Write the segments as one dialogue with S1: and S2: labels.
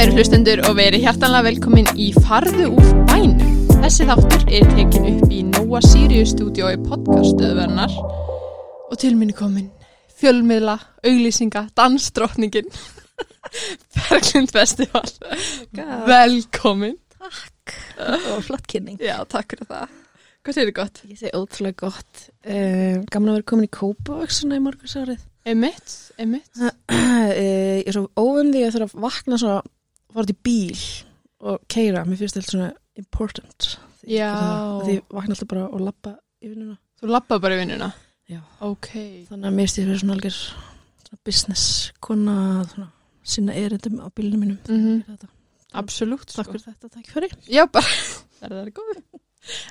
S1: kæru hlustendur og verið hjartanlega velkomin í Farðu úr bænum. Þessi þáttur er tekin upp í Nóa Sirius stúdiói podcastöðvernar og til minni komin fjölmiðla, auglýsinga, dansdrottningin, Berglind Festival.
S2: God.
S1: Velkomin.
S2: og flott kynning
S1: Já, takk fyrir það. Hvað segir þið gott?
S2: ég segi ótrúlega gott um, gaman að vera komin í Kópavöks svona í morgunsárið
S1: Emitt, emitt.
S2: uh, ég er svo óvöndi að þurfa að vakna svo fara til bíl og keira mér finnst þetta svona important Því-
S1: Já.
S2: því ég vakna alltaf bara og lappa í vinnuna
S1: Þú lappa bara í vinnuna?
S2: Já.
S1: Ok.
S2: þannig að mér fyrir svona algjör svona business kona svona, sinna erindum á bílunum mínum
S1: Mm
S2: Fyrir þetta.
S1: Absolutt.
S2: takk fyrir þetta, takk fyrir
S1: Já, bara, það er það góð.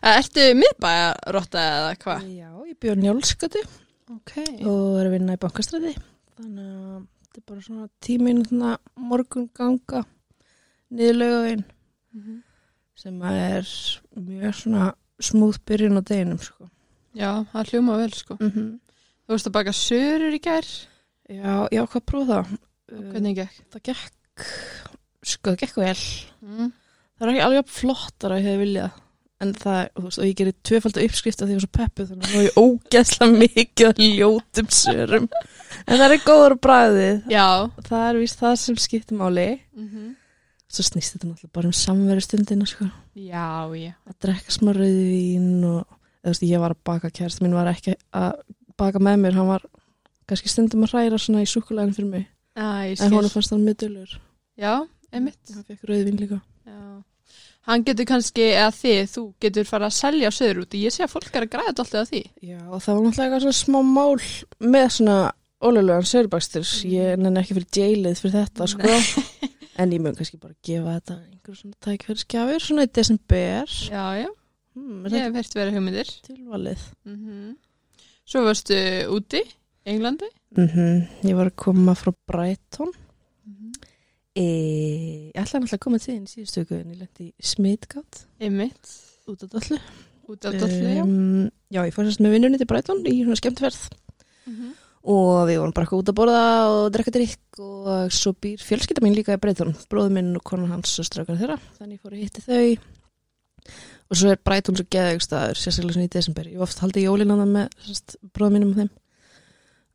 S1: Ertu miðbæjarotta eða hvað?
S2: já, ég bjóð njálskati
S1: Ok.
S2: og er að vinna í bankastræði þannig að þetta er bara svona tíminn morgun ganga niður laugavegin
S1: Mhm.
S2: sem að er mjög svona smúð byrjun á deginum sko.
S1: Já, það hljóma vel sko.
S2: mm -hmm.
S1: Þú veist að baka sörur í gær?
S2: já, já, hvað prófa það?
S1: Hvernig gekk?
S2: það gekk sko, það gekk vel
S1: Mm.
S2: það er ekki alveg flottar að ég hefði viljað en það, þú veist, og ég gerir tvöfald uppskrift af því að ég var svo peppu þannig að það er ógeðslega mikið að ljótum sörum en það er góður bræðið
S1: Já.
S2: það er víst það sem skiptir máli
S1: Mm
S2: svo snýst þetta náttúrulega bara um samveru stundina sko.
S1: Já, já.
S2: að drekka smá rauðvín og veist, ég var að baka kærst minn var ekki að baka með mér hann var kannski stundum að hræra svona í súkulegin fyrir mig
S1: Æ,
S2: en hún fannst hann mjög dölur
S1: Já, emitt.
S2: hann fekk rauðvín líka
S1: Já. Hann getur kannski, eða þið, þú getur fara að selja söður út. Ég sé að fólk er að græða alltaf á því.
S2: já og það var náttúrulega svona smá mál með svona ólega sörbækstur ég nenni ekki fyrir jailið fyrir þetta sko. en ég mun kannski bara gefa þetta einhver svona tækverðskjafir svona í desember
S1: Já, já.
S2: hmm,
S1: Ég hef heyrt verið hugmyndir.
S2: tilvalið
S1: Mm Svo varstu úti, Englandi.
S2: mm ég var að koma frá Brighton
S1: Mm
S2: E, ég ætlaði náttúrulega að koma til þín síðustu viku en ég lendi smitgátt
S1: Emitt.
S2: út af dollu.
S1: Út af dollu, já.
S2: Um, já, ég fór sérst með vinnunni til Brighton í svona skemmtverð
S1: Mhm.
S2: Og við vorum bara eitthvað út að borða og drekka drikk og svo býr fjölskylda mín líka í Brighton, bróður minn og konan hans og strákar þeirra, þannig ég fór að hitti þau. Og svo er Brighton svo geðaug staður, sérstaklega svona í desember. Ég hef oft haldið jólin að það með bróður mínum og þeim.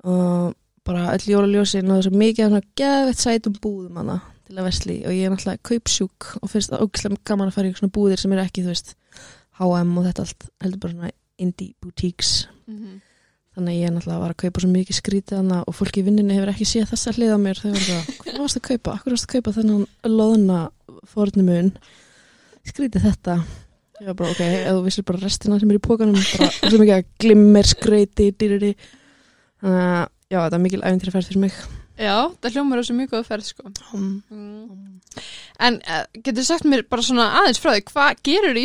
S2: Og bara öll jólaljósin og þessu mikið af svona geðveitt sætum búðum hana til að vesli og ég er náttúrulega kaupsjúk og finnst það ógislega gaman að fara í svona búðir sem eru ekki, þú veist, H&M og þetta allt heldur bara svona indie boutiques.
S1: Mhm.
S2: Þannig að ég er náttúrulega var að kaupa svo mikið skrítið hana og fólki í vinninu hefur ekki séð þessa hlið á mér. Þau verður það, hvað varst að kaupa? Akkur varst að kaupa þennan loðna fornumun skrítið þetta. Ég var bara ok, ef þú vissir bara restina sem er í pókanum bara svo mikið að glimmer skreiti, dýriri. Þannig að já, þetta er mikil æfintýra færð fyrir mig.
S1: Já, það hljómar þessu mjög góð ferð, sko.
S2: um,
S1: Mm. En uh, getur sagt mér bara svona aðeins frá því, hvað gerur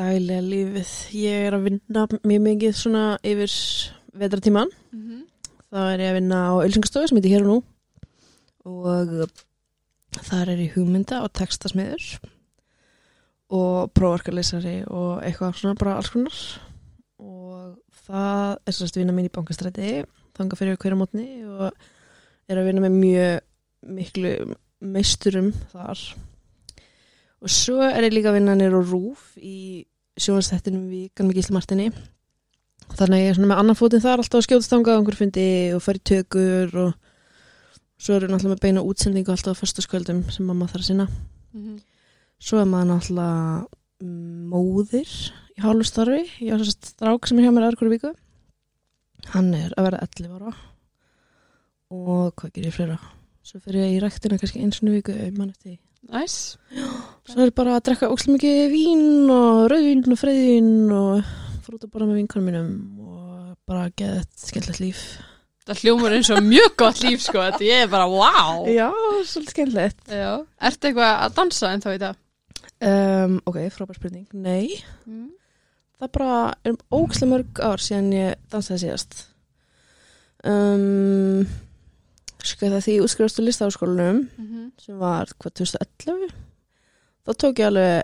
S2: daglega lífið. Ég er að vinna mjög mikið svona yfir vetratíman
S1: Mm -hmm.
S2: þá er ég að vinna á Ölsingastofu sem heitir hér og nú. Og þar er ég hugmynda og textasmiður og prófarkalesari og eitthvað svona bara alls konar. Og það er sérst vinna mín í bankastræti þanga fyrir hverja mótni og er að vinna með mjög miklu meisturum þar. Og svo er ég líka að vinna nýr á Rúf í sjónastættinum vikan með Gísli Martini. Þannig að ég er svona með annan fótinn þar alltaf að skjótast þangað á einhver fundi og fara í tökur og svo við náttúrulega með beina útsendingu alltaf á föstaskvöldum sem mamma þarf að sinna. Svo er maður náttúrulega mm, móðir í hálfu starfi. Ég har þess að strák sem er hjá mér aðra hverju viku. Hann er að vera 11 ára. Og hvað gerir ég fleira? Svo fyrir ég í ræktina kannski eins og viku ef mann eftir.
S1: Næs.
S2: svo er bara að drekka ókslega mikið vín og rauðvín og freyðvín og fór út að bara með vinkanum mínum og bara geða þetta skemmtilegt líf
S1: Það hljómar eins og mjög gott líf, sko. Þetta ég er bara, wow.
S2: Já, svolítið skemmtilegt
S1: Já. Ertu eitthvað að dansa en þá í dag?
S2: um, Ok, frábær spurning Nei,
S1: Mm.
S2: það bara er ókslega mörg ár síðan ég dansaði síðast um, Sko það því ég útskrifast úr listaháskólanum
S1: Mm -hmm.
S2: sem var hvað 2011 þá tók ég alveg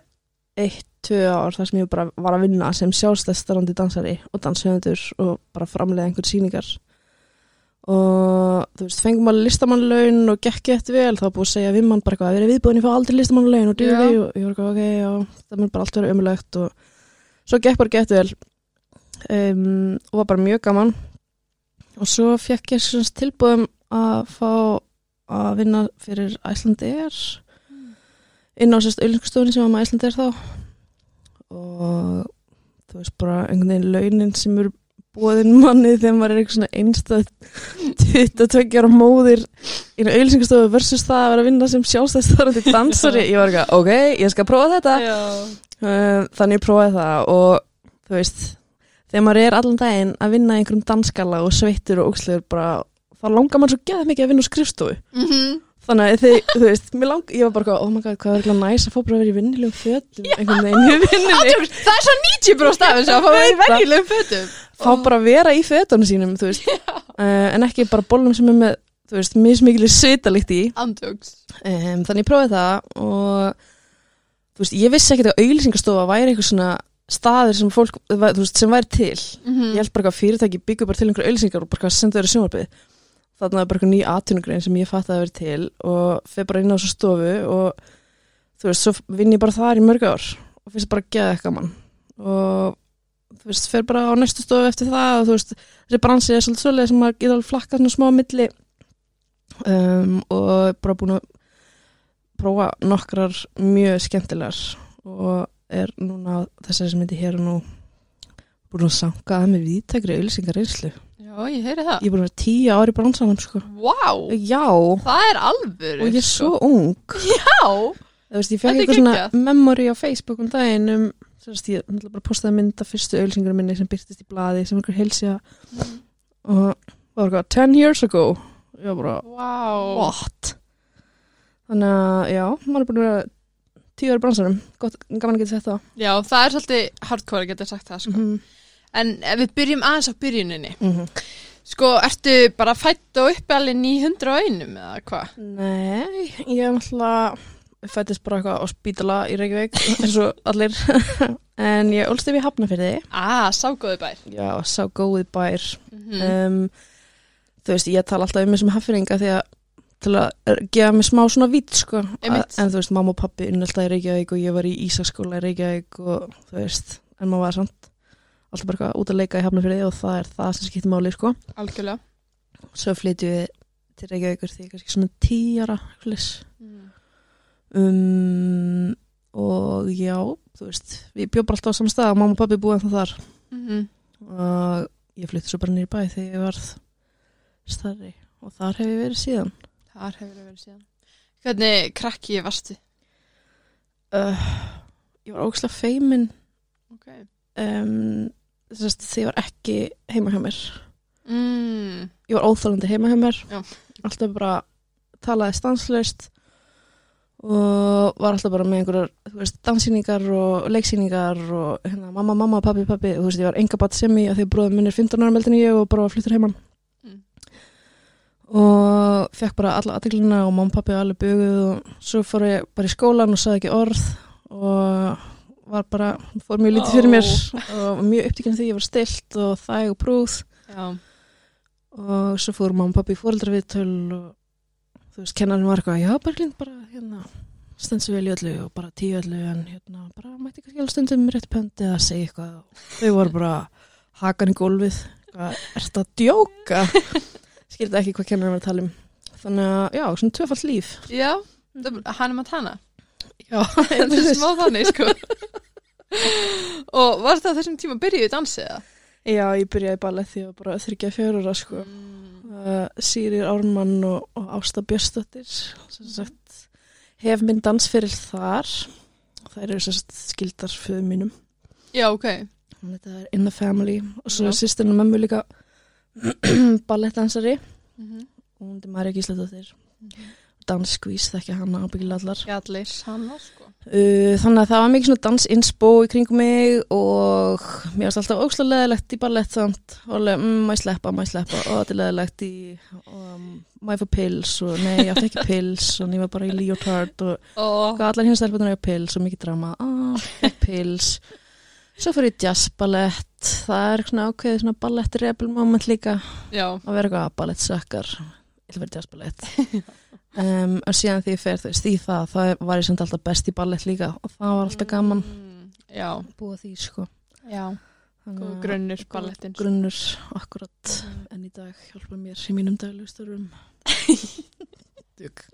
S2: eitt, tvö ár þar sem ég bara var að vinna sem sjálfstæðstarandi dansari og danshöfundur og bara framlega einhver sýningar. Og þú veist, fengum alveg listamannlaun og gekk eftir vel, þá búið að segja við mann bara eitthvað, við erum viðbúin, ég fá aldrei listamannlaun og dýði og ég var eitthvað, ok, já það mun bara allt vera ömulegt og svo gekk bara gett vel. Um, og var bara mjög gaman. Og svo fekk ég svona tilbúðum að fá að vinna fyrir Æslandir inn á sérst auðlingstofunni sem var með Æslandir þá. Og þú veist bara einhvern veginn launin sem eru búðin manni þegar maður er eitthvað svona einstæð 22 ára móðir í auðlýsingastofu versus það að vera að vinna sem sjálfstæðstarandi dansari. Ég var eitthvað, ok, ég skal prófa þetta.
S1: Já.
S2: Uh, þannig ég prófaði það og þú veist þegar maður er allan daginn að vinna einhverjum danskala og sveittur og ókslegur bara, þá langar maður svo geða mikið að vinna á skrifstofu.
S1: Mhm.
S2: þannig að þið, þú veist, lang, ég var bara oh my god, hvað er eitthvað næs að fá bara að vera í vinnilegum fötum?
S1: Átjóks, Það er svo 90% af þessu að fá að vera í venjulegum fötum.
S2: Fá bara að vera í fötunum sínum, uh, en ekki bara bólum sem er með þú veist, mismikili svitalikt í.
S1: Andjóks.
S2: Um, þannig ég prófaði það og þú veist, ég vissi ekkert að auðlýsingastofa væri eitthvað svona staður sem fólk, þú veist, sem væri til.
S1: Mhm.
S2: ég held bara að fyrirtæki byggur bara til einhverju auðlýsingar og bara senda þeirra þannig að bara eitthvað ný atvinnugrein sem ég fatt að vera til og fer bara inn á þessu stofu og þú veist, svo vinn ég bara þar í mörg ár og finnst bara geða eitthvað mann og þú veist, fer bara á næstu stofu eftir það og þú veist, þessi bransi er svolítið svolítið sem að geta alveg flakkað svona smá milli um, og bara búin að prófa nokkrar mjög skemmtilegar og er núna þessari sem myndi hér og nú búin að sanga að með viðtækri auðlýsingar reynslu.
S1: Já, ég heyri það
S2: Ég er búin að vera tíu ári í bransanum sko.
S1: Vá,
S2: Já,
S1: það er alvöru
S2: og ég er
S1: sko.
S2: svo ung.
S1: Já,
S2: Þú veist, ég fekk eitthvað svona memory á Facebook um daginn um, sérst, ég ætla bara að postaði mynd af fyrstu auðlýsingar minni sem byrtist í blaði sem einhver heilsja og var eitthvað 10 years ago. Ég var bara,
S1: Vá
S2: what? Þannig að, já, maður er búin að vera tíu ári í bransanum. Gott, gaman að geta sett það.
S1: Já, það er svolítið hardcore að geta sagt það sko.
S2: Mhm.
S1: En ef við byrjum aðeins á byrjuninni.
S2: Mhm.
S1: Sko, ertu bara fætt og uppi alveg 901 eða hvað?
S2: Nei, ég er náttúrulega fættist bara eitthvað á spítala í Reykjavík eins og allir. En ég ólst ef ég hafna fyrir þið
S1: Ah, ságóði bær.
S2: Já, sá góðið bær.
S1: Mm
S2: um, þú veist, ég tala alltaf um sem hafninga því að til að gefa mig smá svona vít sko, en þú veist, mamma og pappi unni alltaf í Reykjavík og ég var í Ísaskóla í Reykjavík og þú veist, en maður var samt alltaf bara út að leika í hafna fyrir þið og það er það sem skiptir máli sko.
S1: Algjörlega.
S2: Svo flytjum við til Reykjavíkur því kannski svona tíara
S1: mm.
S2: um, og já, þú veist við bjóðum bara alltaf á saman stað mamma og pappi búið ennþá þar.
S1: Mm
S2: og ég flytti svo bara nýri bæ þegar ég varð starri og þar hef ég verið síðan.
S1: Þar hefur það verið síðan. Hvernig krakki varstu?
S2: uh, ég var ógæslega feimin.
S1: Ok
S2: um, þess að því ég var ekki heima hjá mér
S1: mm.
S2: ég var óþálandi heima hjá mér
S1: Já.
S2: alltaf bara talaði stanslaust og var alltaf bara með einhverjar danssýningar og leiksýningar og hérna, mamma, mamma, pappi, pappi og þú veist, ég var enga bat sem ég að því bróðum minn er 15 ára meldin ég og bara var fluttur heimann
S1: Mm.
S2: og fekk bara alla aðteglina og mamma og pappi alveg buguð og svo fór ég bara í skólan og sagði ekki orð og var bara, fór mjög lítið fyrir mér og mjög upptíkinn því ég var stilt og þæg og brúð
S1: Já.
S2: Og svo fór mamma og pappi í fóreldraviðtöl og þú veist, kennarinn var eitthvað já, Berglind, bara hérna stendur vel í öllu og bara tíu öllu en hérna, bara mætti kannski alveg stundum rétt pöndi eða segja eitthvað. Og þau voru bara hakan í gólfið. Hvað, ertu að djóka? Skildi ekki hvað kennarinn var að tala um. Þannig að, já, svona tvöfall líf.
S1: Já, hann er maður hana
S2: já,
S1: Þetta er smá þannig sko. Og var á þessum tíma byrjuðu dansið það?
S2: já, ég byrjaði bara því að bara þryggja fjörur sko.
S1: Mm.
S2: uh, Sýrir Ármann og, og Ásta Björstóttir sem sagt hef minn dansferil þar. Það eru sagt skildar fyrir mínum.
S1: Já, ok.
S2: Þetta er In the Family. Og svo er sýstirinn og mömmu líka ballettdansari.
S1: Mm -hmm.
S2: og hún er Marja Gísladóttir danskvís þekkja hana ábyggilega allar.
S1: Allir hana sko.
S2: Uh, þannig að það var mikið svona dansinsbó í kringum mig og mér varst alltaf óslega leðilegt í ballett samt. Alveg, mm, má ég sleppa, ég sleppa? Og þetta er leðilegt í um, ég fá pils og nei, ég átti ekki pils og var bara í leotard og
S1: oh.
S2: allar hinn stelpunar eiga pils og mikið drama. Ah, pils. Svo fyrir jazzballett. Það er svona ákveðið svona ballett rebel moment líka.
S1: Já,
S2: að vera eitthvað ballett sökkar ég vil vera jazzballett um, og síðan því ég fer þú veist í það það var ég samt alltaf best í ballett líka og það var alltaf gaman.
S1: Mm,
S2: að búa því sko.
S1: Já,
S2: að-
S1: grunnur
S2: góð
S1: ballettin
S2: grunnur, akkurat.
S1: Mhm.
S2: en í dag hjálpa mér í mínum daglusturum Dug.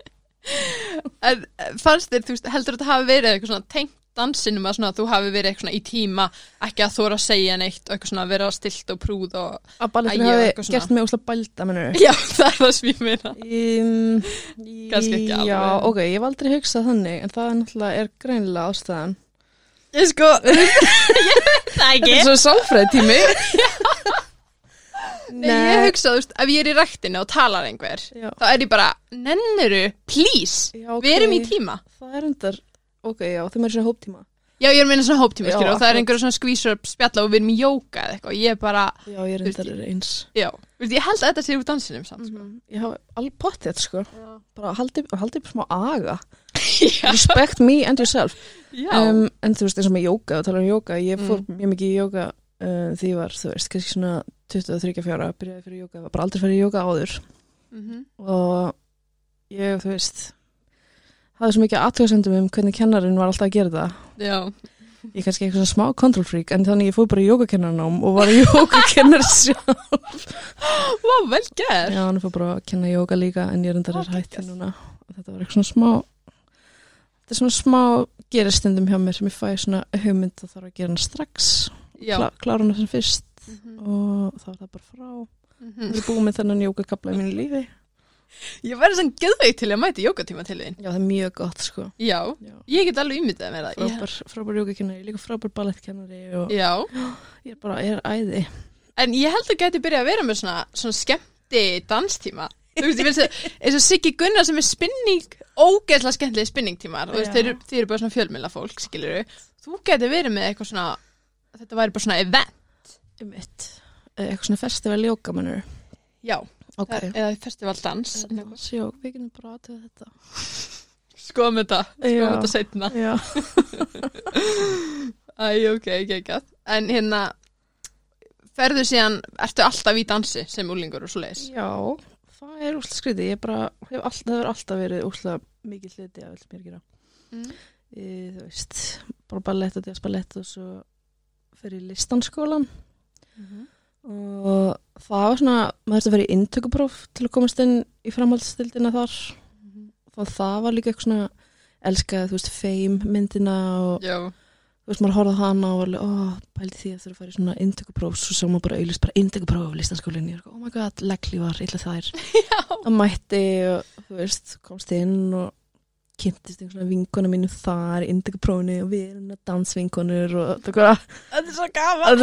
S1: En eh, fannst þér, þú veist, heldur þetta hafi verið eitthvað svona tengt dansinum að svona þú hafi verið eitthvað í tíma ekki að þóra að segja neitt og svona vera stilt og prúð og
S2: að
S1: ég
S2: hafi gert mig bælda mennur
S1: Já, það er það sem ég meina.
S2: Um,
S1: Kannski ekki alveg.
S2: Já, ok, ég hef aldrei hugsað þannig en það er náttúrulega er greinilega ástæðan.
S1: Ég sko
S2: Þetta er svo sálfræð tími.
S1: Nei, ég hugsa, þú veist, ef ég er í ræktinu og talar einhver
S2: Já,
S1: þá er ég bara, nenniru, please
S2: já, ok.
S1: við erum í tíma.
S2: Það er undar, ok, já, þeim er svona hóptíma
S1: Já, ég er meina svona hóptíma,
S2: Já,
S1: skilur, og það er
S2: akkurat.
S1: einhverjum svona skvísur spjalla og við erum í jóka eða eitthvað og ég er bara,
S2: Já, ég er
S1: Þú veist,
S2: er eins
S1: já, þú veist, ég held að þetta sé úr dansinum samt, sko.
S2: Ég hafa alveg pottið, sko
S1: Já.
S2: bara haldið haldi upp smá aga
S1: Já,
S2: Respect me and yourself
S1: já.
S2: um, En þú veist, eins og með jóka, og tala um jóka Ég fór
S1: Mm.
S2: mjög mikið í jóka uh, því ég var, þú veist, kannski svona 23 fjára, byrjaði fyrir jóka, var bara aldrei fyrir jóka áður
S1: Mhm.
S2: og ég, þú veist hafði svo mikið aðtöðsendum um hvernig kennarinn var alltaf að gera það.
S1: Já,
S2: ég er kannski eitthvað smá control freak en þannig ég fór bara í jógakennarnám og var í jógakennar sjálf.
S1: Vá, vel gerð
S2: já, hann fór bara að kenna jóga líka en ég endar
S1: Ó,
S2: er hætti núna. Og þetta var eitthvað svona smá þetta er svona smá geristundum hjá mér sem ég fæ svona hugmynd og þarf að gera hann strax. Klá, klára hann sem fyrst
S1: Mhm.
S2: og þá er það bara frá.
S1: Mhm.
S2: ég er búið með þennan jógakabla í mínu lífi
S1: Ég væri svona geðveik til að mæta jókatíma til þín.
S2: Já, það er mjög gott sko.
S1: Já,
S2: já.
S1: ég get alveg ímyndað með það.
S2: Frábær, frábær jógakennari, líka frábær ballettkennari og
S1: Já,
S2: ég er bara, ég er æði.
S1: En ég held að geti byrjað að vera með svona, svona skemmti danstíma. Þú veist, ég finnst það, eins og Siggi Gunnar sem er spinning, ógeðslega skemmtileg spinningtímar þú veist, þeir, þeir eru bara svona fjölmjöla fólk, skilur Þú geti verið með eitthvað svona, þetta væri bara svona event.
S2: Eitthvað svona festival jóka mannur
S1: Já,
S2: ok,
S1: eða festivaldans
S2: sjó, við getum bara aðtöða þetta.
S1: Skoðum þetta, skoðum þetta setna
S2: já,
S1: Æ, ok, ekki ekki En hérna, ferðu síðan, ertu alltaf í dansi sem úlingur og svo leiðis
S2: já það er úslega skrítið, ég bara hef all, það hefur alltaf verið úslega mikið hluti af öll mér að gera.
S1: Mm.
S2: e, þú veist, bara ballett og jazzballett og svo fyrir listanskólan og það var svona maður þurfti að vera í inntökupróf til að komast inn í framhaldstildina þar. Og það var líka eitthvað svona elskaði, þú veist, fame myndina og
S1: Já,
S2: þú veist, maður horfði hana og var ó, pældi því að þurfa að fara í svona inntökupróf. Svo sá maður bara auðvist bara inntökupróf listanskólinni, var, oh my god, legglívar, illa þær. Að mætti og þú veist, komst inn og kynntist einhverjum vinkona mínu þar inntökuprófinu og við erum dansvinkonur og þetta er
S1: er svo gaman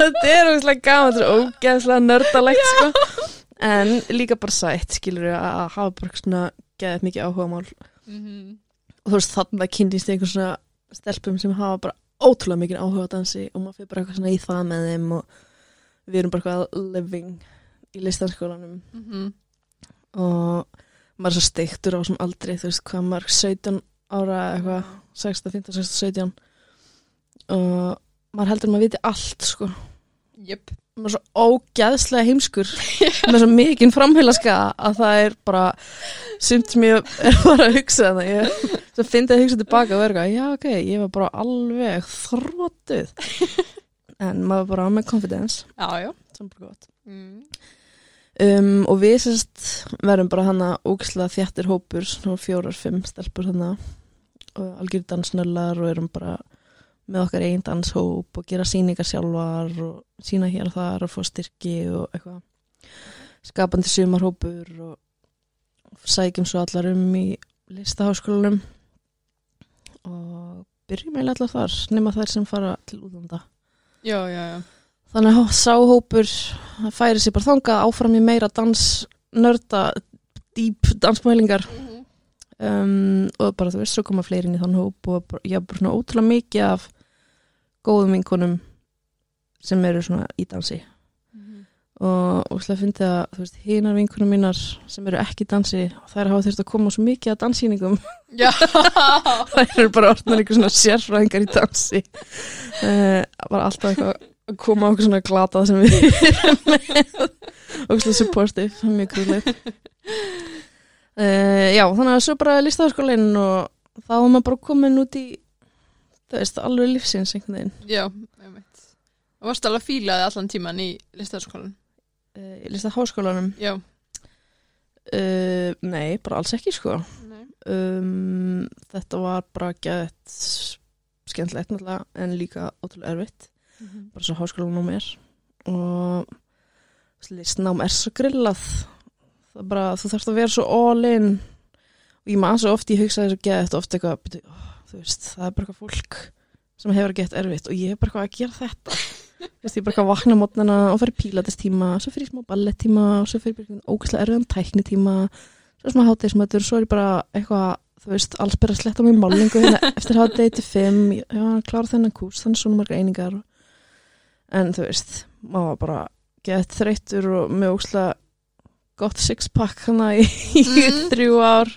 S2: Þetta er ógeðslega gaman, þetta er ógeðslega nördalegt, sko. En líka bara sætt, skilur við, að hafa bara svona geðið mikið áhuga mál.
S1: mm
S2: Og þú veist, þannig að kynntist einhver svona stelpum sem hafa bara ótrúlega mikið áhuga á dansi og maður fyrir bara eitthvað svona í það með þeim og við erum bara eitthvað living í listanskólanum
S1: -hmm.
S2: og maður er svo steiktur á sem aldrei, þú veist, hvað maður 17 ára eitthvað, 16, 15, 16, 17 og maður heldur að maður viti allt, sko.
S1: Jöp
S2: maður er svo ógæðslega heimskur. Með svo mikinn framheilaska að það er bara sumt sem ég er bara að hugsa þannig ég svo fyndi að hugsa tilbaka og verða já ok, ég var bara alveg þróttuð en maður bara með confidence.
S1: Já, já.
S2: Sem bara gott.
S1: Mm.
S2: Um, og við sérst verðum bara hana ógæðslega þjættir hópur svona fjórar, fimm stelpur hana og algjör dansnöllar og erum bara með okkar einn danshóp og gera sýningar sjálfar og sína hér og þar og fá styrki og eitthvað. Skapandi sumarhópur og sækjum svo allar um í listaháskólanum. Og byrjum eiginlega allar þar nema þær sem fara til útlanda.
S1: Já, já, já
S2: þannig að sáhópur færi sér bara þangað áfram í meira dans nörda, dýp dansmælingar. Um, og bara þú veist, svo koma fleiri inn í þann hóp og bara, já, bara svona ótrúlega mikið af góðum vinkonum sem eru svona í dansi. Og, og slega fyndi að þú veist, hinar vinkonum mínar sem eru ekki í dansi þær hafa þurft að koma svo mikið að danssýningum.
S1: Já.
S2: Þær eru bara einhver svona sérfræðingar í dansi. Uh, bara alltaf eitthvað að koma okkur svona glatað sem við erum með. Og svona supportive, það er mjög grúlega uh, já, þannig að svo bara listafaskólinn og þá var maður bara komin út í þú veist, alveg lífsins einhvern veginn.
S1: Já, einmitt. Og varst alveg að fílaði allan tíman í listaskólan?
S2: uh, í listaháskólanum?
S1: Já.
S2: uh, nei, bara alls ekki sko. Um, þetta var bara gett skemmtilegt náttúrulega en líka ótrúlega erfitt
S1: Mm -hmm.
S2: bara svo háskólanum er. Og listnám er svo grillað. Það er bara, þú þarfst að vera svo all in. Og ég maður svo oft ég hugsaði svo gett oft eitthvað byrju, ó, þú veist, það er bara eitthvað fólk sem hefur gett erfitt og ég er bara eitthvað að gera þetta. Þú veist, ég bara eitthvað að vakna mótnana og fyrir pílatestíma, svo fyrir smá ballettíma og svo fyrir bara ógæslega erfiðan tæknitíma svo smá hátegismötur, svo er ég bara eitthvað þú veist, alls byrja að sletta mig málingu hérna eftir hátegi til fimm, já, klára þennan kús þannig svona margar einingar en þú veist, maður var bara gett þreyttur og með óslega gott sixpack hana í, í
S1: Mm.
S2: þrjú ár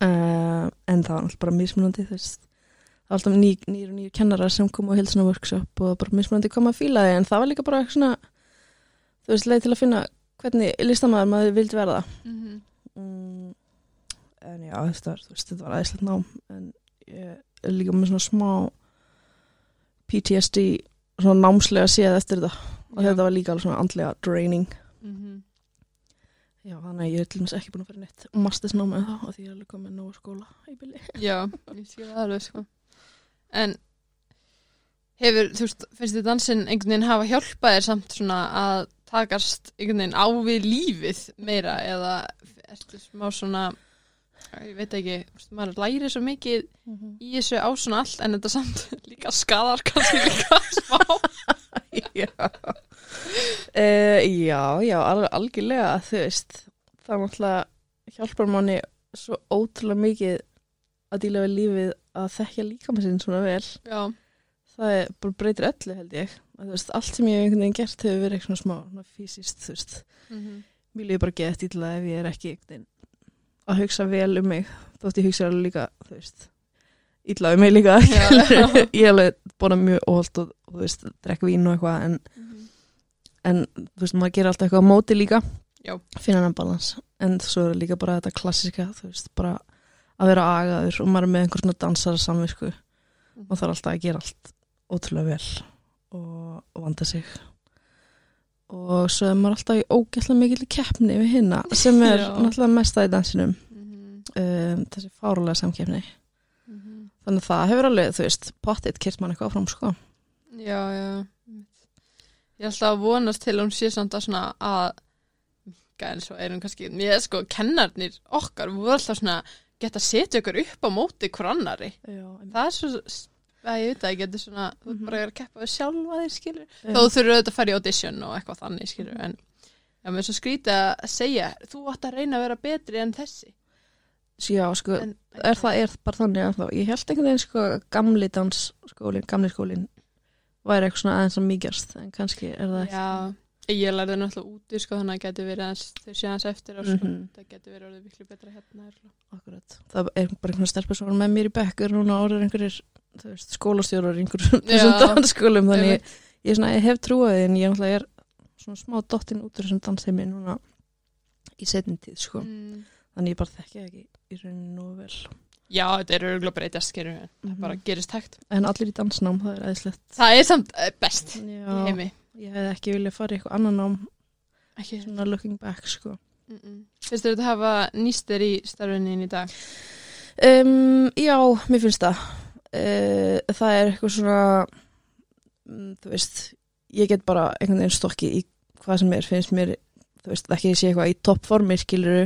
S2: uh, en það var náttúrulega bara mismunandi þú veist það var alltaf ný, nýr og nýr kennarar sem kom á hilsuna workshop og bara mismunandi kom að fíla þig en það var líka bara svona þú veist, leið til að finna hvernig listamæður maður vildi verða
S1: Mm -hmm.
S2: mm, en já, þetta var, veist, þetta var aðeinslegt nám en ég er líka með svona smá PTSD svona námslega séð eftir þetta og þetta var líka alveg svona andlega draining
S1: Mm -hmm.
S2: já, þannig að ég er til dæmis ekki búin að fyrir neitt mastersnáma en þá og því ég er alveg komið nógu skóla í byrli
S1: Já, ég skil það alveg sko. En hefur, þú veist, finnst þið dansinn einhvern veginn hafa hjálpað þér samt svona að takast einhvern veginn á við lífið meira eða ertu smá svona ég veit ekki, maður læri svo mikið í þessu á svona allt en þetta samt líka skadar kannski líka smá.
S2: Já. Uh, já, já, alveg algjörlega þú veist, það er náttúrulega hjálpar manni svo ótrúlega mikið að díla við lífið að þekkja líka með sinn svona vel.
S1: Já,
S2: það er bara breytir öllu held ég. Að, veist, allt sem ég hef einhvern veginn gert hefur verið eitthvað smá fysiskt, þú veist.
S1: Mm
S2: mér líður bara gett ítla ef ég er ekki einhvern veginn að hugsa vel um mig þótt ég hugsa alveg líka, þú veist ítla um mig líka ég er alveg búin mjög óholt og, þú veist, drekka vín og eitthvað en,
S1: Mhm.
S2: en þú veist, maður gerir alltaf eitthvað á móti líka
S1: Já.
S2: finna hann balans en svo er líka bara þetta klassiska þú veist, bara að vera agaður og maður er með einhver svona dansara samvisku
S1: Mhm.
S2: og þarf alltaf að gera allt ótrúlega vel og, og vanda sig og svo er maður alltaf í ógæslega mikil keppni við hinna sem er náttúrulega mesta í dansinum.
S1: Mhm.
S2: um, þessi fárulega samkeppni.
S1: Mhm.
S2: þannig að það hefur alveg, þú veist, pottitt kyrt mann eitthvað áfram sko.
S1: Já, já Ég alltaf að vonast til að hún sé samt að svona að minka en svo er hún kannski ég er sko, kennarnir okkar voru alltaf svona geta setja okkur upp á móti hver annari
S2: Já,
S1: það er svo að ég veit að ég getur svona þú ert
S2: Mhm.
S1: bara vera að keppa við sjálfa þér skilur
S2: Já.
S1: þó þú þurfur auðvitað að fara í audition og eitthvað þannig skilur en já, mér er svo skrítið að segja þú átt að reyna að vera betri en þessi
S2: Já, sko,
S1: en,
S2: er það er bara þannig að þá ég held einhvern veginn sko gamli dansskólin, gamli skólin væri eitthvað svona aðeins að mýgjast en kannski er það ekki
S1: Já, ég lærði náttúrulega úti sko þannig að það getur verið aðeins þau sé aðeins eftir og sko,
S2: Mhm.
S1: það getur verið orðið miklu betra hérna örugglega.
S2: Akkurat. Það er bara einhvern stelpur var með mér í bekkur núna orður einhverjir þú veist, skólastjórar í einhverjum þessum dansskólum þannig ég, ég, svona, ég hef trúið en ég er svona smá dottinn út úr þessum dansheimi núna í setjum tíð sko.
S1: mm.
S2: þannig ég bara þekki það ekki í rauninu nógu vel
S1: Já, þetta er örgulega breytast skilur en það
S2: Mhm.
S1: bara gerist hægt
S2: en allir í dansnám, það er aðeinslegt
S1: Það er samt eh, best í
S2: Já,
S1: heimi
S2: ég hef ekki viljað fara í eitthvað annan nám
S1: Ekki
S2: svona looking back sko.
S1: mm -mm. Þér þetta hafa nýst þér í starfinni í dag?
S2: Um, já, mér finnst það uh, Það er eitthvað svona mm, Þú veist Ég get bara einhvern veginn stokkið í hvað sem er finnst mér, þú veist, ekki sé eitthvað í toppformi skiluru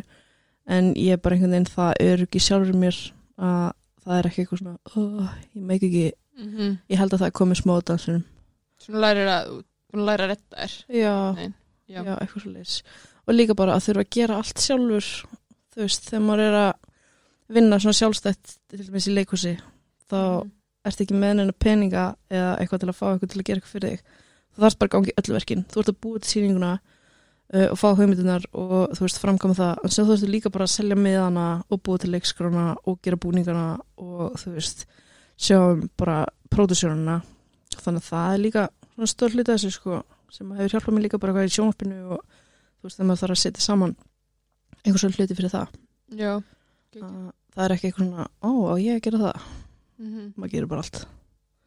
S2: en ég er bara einhvern veginn það örug í sjálfur mér að það er ekki eitthvað svona oh, ég meik ekki,
S1: Mm -hmm.
S2: ég held að það er komið smá dansunum
S1: Svona lærir að, að læra að retta þér.
S2: Já,
S1: Nei, já.
S2: já, eitthvað svo leis og líka bara að þurfa að gera allt sjálfur þú veist, þegar maður er að vinna svona sjálfstætt til dæmis í leikhúsi þá
S1: Mhm.
S2: ert ekki með neina peninga eða eitthvað til að fá eitthvað til að gera eitthvað fyrir þig. Þú þarfst bara að gangi öllu verkin. Þú ert að búa til sýninguna uh, og fá hugmyndunar og þú veist framkama það. En sem þú ert líka bara að selja miðana og búa til leikskrona og gera búningana og þú veist sjá um bara pródusjónuna þannig að það er líka svona stór hluti af þessu sko sem hefur hjálpað mér líka bara hvað í sjónvarpinu og þú veist þegar maður þarf að setja saman einhver svona hluti fyrir það.
S1: Já.
S2: að það er ekki eitthvað svona, ó, á ég að gera það
S1: Mm
S2: maður gerir bara allt,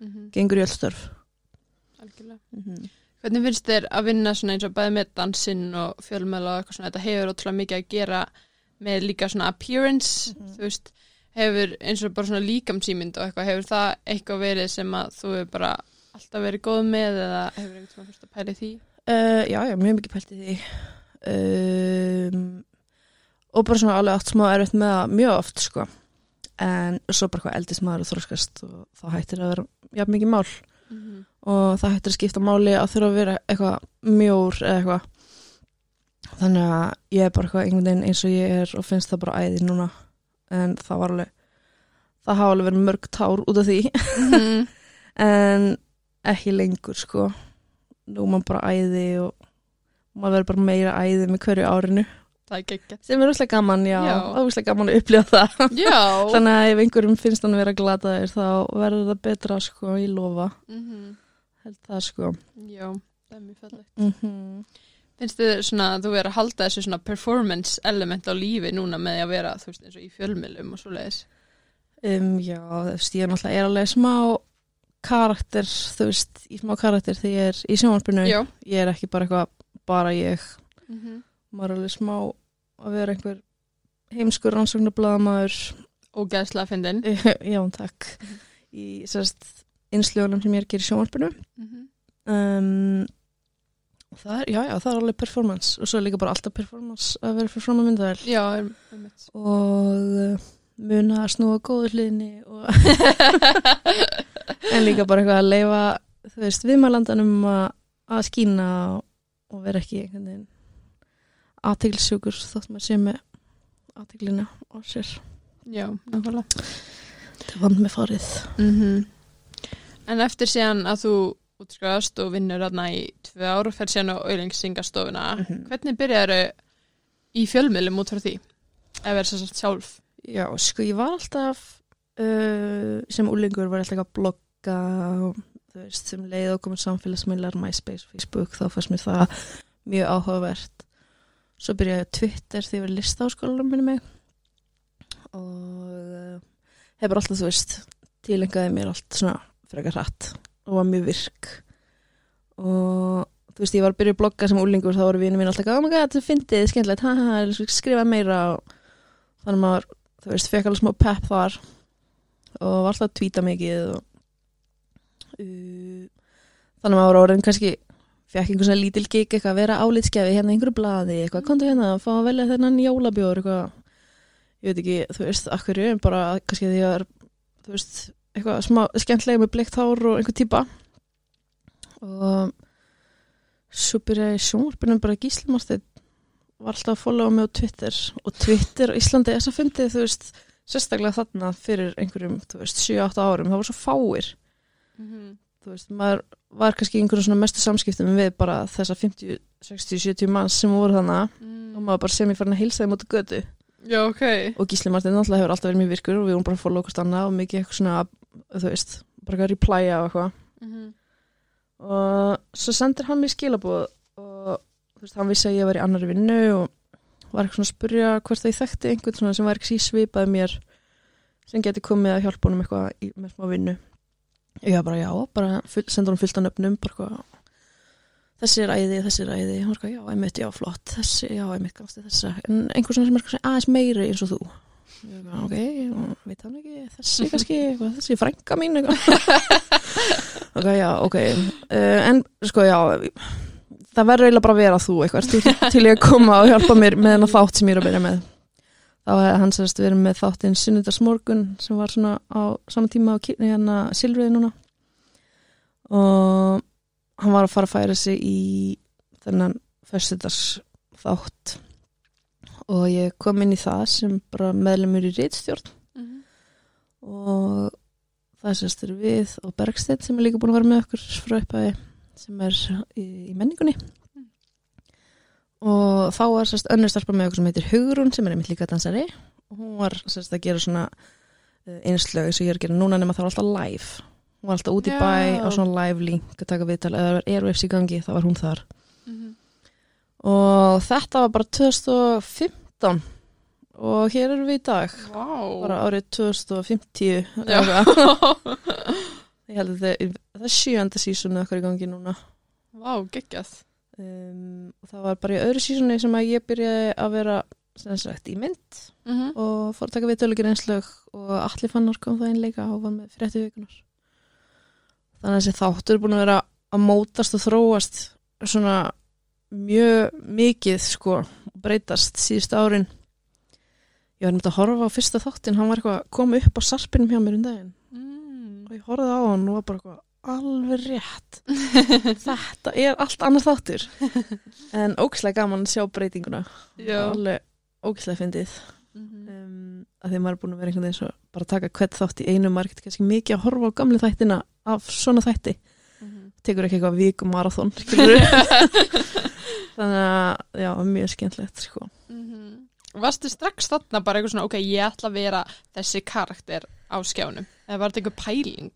S1: -hmm.
S2: gengur í öll störf
S1: Algjörlega.
S2: mm -hmm.
S1: Hvernig finnst þér að vinna svona eins og bæði með dansinn og fjölmjöla og eitthvað svona, þetta hefur ótrúlega mikið að gera með líka svona appearance,
S2: Mhm.
S1: þú veist, hefur eins og bara svona líkamsýmynd og eitthvað, hefur það eitthvað verið sem að þú hefur bara alltaf verið góð með eða hefur einhvern veginn fyrst að pæli því?
S2: uh, já, já, mjög mikið pælt í því um, og bara svona alveg átt smá erfitt með það mjög oft sko en svo bara hvað eldist maður og þróskast og þá hættir að vera jafn mikið mál.
S1: Mm -hmm.
S2: og það hættir að skipta máli að þurfa að vera eitthvað mjór eða eitthvað. Þannig að ég er bara eitthvað einhvern veginn eins og ég er og finnst það bara æði núna. En það var alveg það hafa alveg verið mörg tár út af því.
S1: Mhm.
S2: en ekki lengur sko. Nú maður bara æði og maður verður bara meira æði með hverju árinu
S1: Það er geggjað.
S2: sem er úrslega gaman, já,
S1: Já.
S2: úrslega gaman að upplifa það
S1: Já.
S2: þannig að ef einhverjum finnst hann vera glataðir þá verður það betra sko, ég lofa
S1: mm
S2: held það sko
S1: Já, það er mjög fallegt.
S2: mm -hmm.
S1: Finnst þið svona að þú verður að halda þessu svona performance element á lífi núna með að vera, þú veist, eins og í fjölmjölum og svo leiðis?
S2: um, já, þú veist, ég er náttúrulega er alveg smá karakter, þú veist, í smá karakter þegar ég er í sjónvarpinu
S1: Já.
S2: ég er ekki bara eitthvað, bara ég
S1: Mm -hmm.
S2: Maður alveg smá að vera einhver heimskur rannsóknarbladamaður
S1: Og gæðslega fyndin.
S2: já, takk. Í innsljónum sem ég er að gera í sjónvarpinu.
S1: Mm -hmm.
S2: um, það er, já, já, það er alveg performance. Og svo er líka bara alltaf performance að vera fyrir fram að mynda vel
S1: Já, er, er
S2: og uh, muna að snúa góður hliðinni og en líka bara eitthvað að leifa þú veist, viðmælandanum að, að og, og vera ekki einhvern veginn aðteglsjúkur þótt maður sé með aðteglina á sér
S1: Já, nákvæmlega.
S2: það vand með farið
S1: Mm En eftir síðan að þú útskrast og vinnur aðna í tvö ár og fer síðan á auðlingssingastofuna,
S2: Mhm.
S1: hvernig byrjar í fjölmiðlum út frá því? Ef er þess að sjálf.
S2: Já, sko ég var alltaf uh, sem úlingur var alltaf að blogga og þú veist, sem leið og komið samfélagsmiðlar, MySpace, Facebook þá fannst mér það mjög áhugavert svo byrjaði á Twitter því ég var lista á skólanum minni mig. Og uh, hefur alltaf, þú veist tilengaði mér allt svona frekar hratt og var mjög virk. Og þú veist, ég var að byrja að blogga sem úlingur þá voru vinið mín alltaf, oh my god, þetta fyndið, skemmtilegt, ha ha ha, skrifa meira? Og þannig að maður, þú veist, fekk alveg smá pepp þar og var alltaf að tvíta mikið og uh, þannig að maður orðin kannski fekk einhver svona lítil gig eitthvað að vera álitskjafi hérna einhverju blaði, eitthvað, komdu hérna að fá að velja þennan jólabjór eitthvað, ég veit ekki, þú veist, akkur en bara kannski því að er, þú veist, eitthvað smá skemmtilega með bleikt hár og einhver típa. Og svo byrjaði ég í sjónvarpinu bara gíslimarstið var alltaf að followa mig á Twitter. Og Twitter á Íslandi er svo fundið, þú veist, sérstaklega þarna fyrir einhverjum, þú veist, 7-8 árum, það var svo fáir,
S1: Mm -hmm.
S2: þú veist, maður var kannski einhverjum svona mestu samskiptum við bara þessa 50, 60, 70 manns sem voru þannig
S1: Mm.
S2: og maður bara sem ég farin að heilsa þeim út á götu
S1: Já, ok.
S2: og Gísli Martin náttúrulega hefur alltaf verið mjög virkur og við vorum bara að followa okkur annað og mikið eitthvað svona, þú veist, bara að replya og eitthvað
S1: Mm -hmm.
S2: og svo sendir hann mér skilabóð og þú veist, hann vissi að ég var í annari vinnu og var eitthvað svona að spurja hvort það ég þekkti einhvern svona sem var ekki svipaði mér sem geti komið að hjálpa honum eitthvað í, með smá vinnu ég var bara já, bara senda honum fullt af nöfnum bara eitthvað þessi er æði, þessi er æði hann var eitthvað, já, einmitt, já, flott, þessi, já, einmitt kannski þessa, en einhver svona sem er kannski aðeins meiri eins og þú. Ég eitthvað, ok, og veit hann ekki þessi kannski, eitthvað, þessi er frænka mín ok, já, ok uh, en sko, já það verður eiginlega bara að vera þú eitthvað til, til ég að koma og hjálpa mér með hennar þátt sem ég er að byrja með þá hefði hann sérst verið með þáttinn Sunnudagsmorgun sem var svona á saman tíma á kynni hérna Silfriði núna og hann var að fara að færa sig í þennan föstudags þátt og ég kom inn í það sem bara meðlumur í reitstjórn
S1: Mm -hmm.
S2: og það sérst eru við og Bergstedt sem er líka búin að vera með okkur frá upphæði sem er í, í menningunni. Og þá var sérst önnur starpa með okkur sem heitir Hugrún sem er einmitt líka dansari og hún var sérst að gera svona uh, einslög eins og ég er að gera núna nema það var alltaf live hún var alltaf út í
S1: Já.
S2: bæ á svona live link að taka viðtal eða var Airwaves í gangi, þá var hún þar
S1: Mhm.
S2: og þetta var bara 2015 og hér erum við í dag
S1: Vá.
S2: bara árið 2050
S1: Já.
S2: eða eitthvað. ég held að það, það er sjönda sísonu okkar í gangi núna
S1: Vá, geggjað.
S2: Um, og það var bara í öðru sísoni sem að ég byrjaði að vera sagt í mynd
S1: Mm
S2: og fór að taka við tölugir einslög og allir fannar kom það einleika og var með frétti vikunar þannig að þessi þáttur er búin að vera að mótast og þróast svona mjög mikið sko og breytast síðust árin. Ég var nefnt að horfa á fyrsta þáttin hann var eitthvað að koma upp á sarpinum hjá mér um daginn.
S1: Mm.
S2: og ég horfði á hann og var bara eitthvað alveg rétt þetta er allt annar þáttur en ógislega gaman að sjá breytinguna
S1: Já.
S2: alveg ógislega fyndið
S1: Mhm.
S2: um, að því maður er búin að vera einhvern veginn svo bara að taka hvert þátt í einu maður getur kannski mikið að horfa á gamli þættina af svona þætti
S1: Mhm.
S2: tekur ekki eitthvað vikum marathon skilurðu. þannig að já, mjög skemmtlegt sko.
S1: Mhm. Varstu strax þarna bara eitthvað svona, ok, ég ætla að vera þessi karakter á skjánum? Eða var þetta einhver pæling?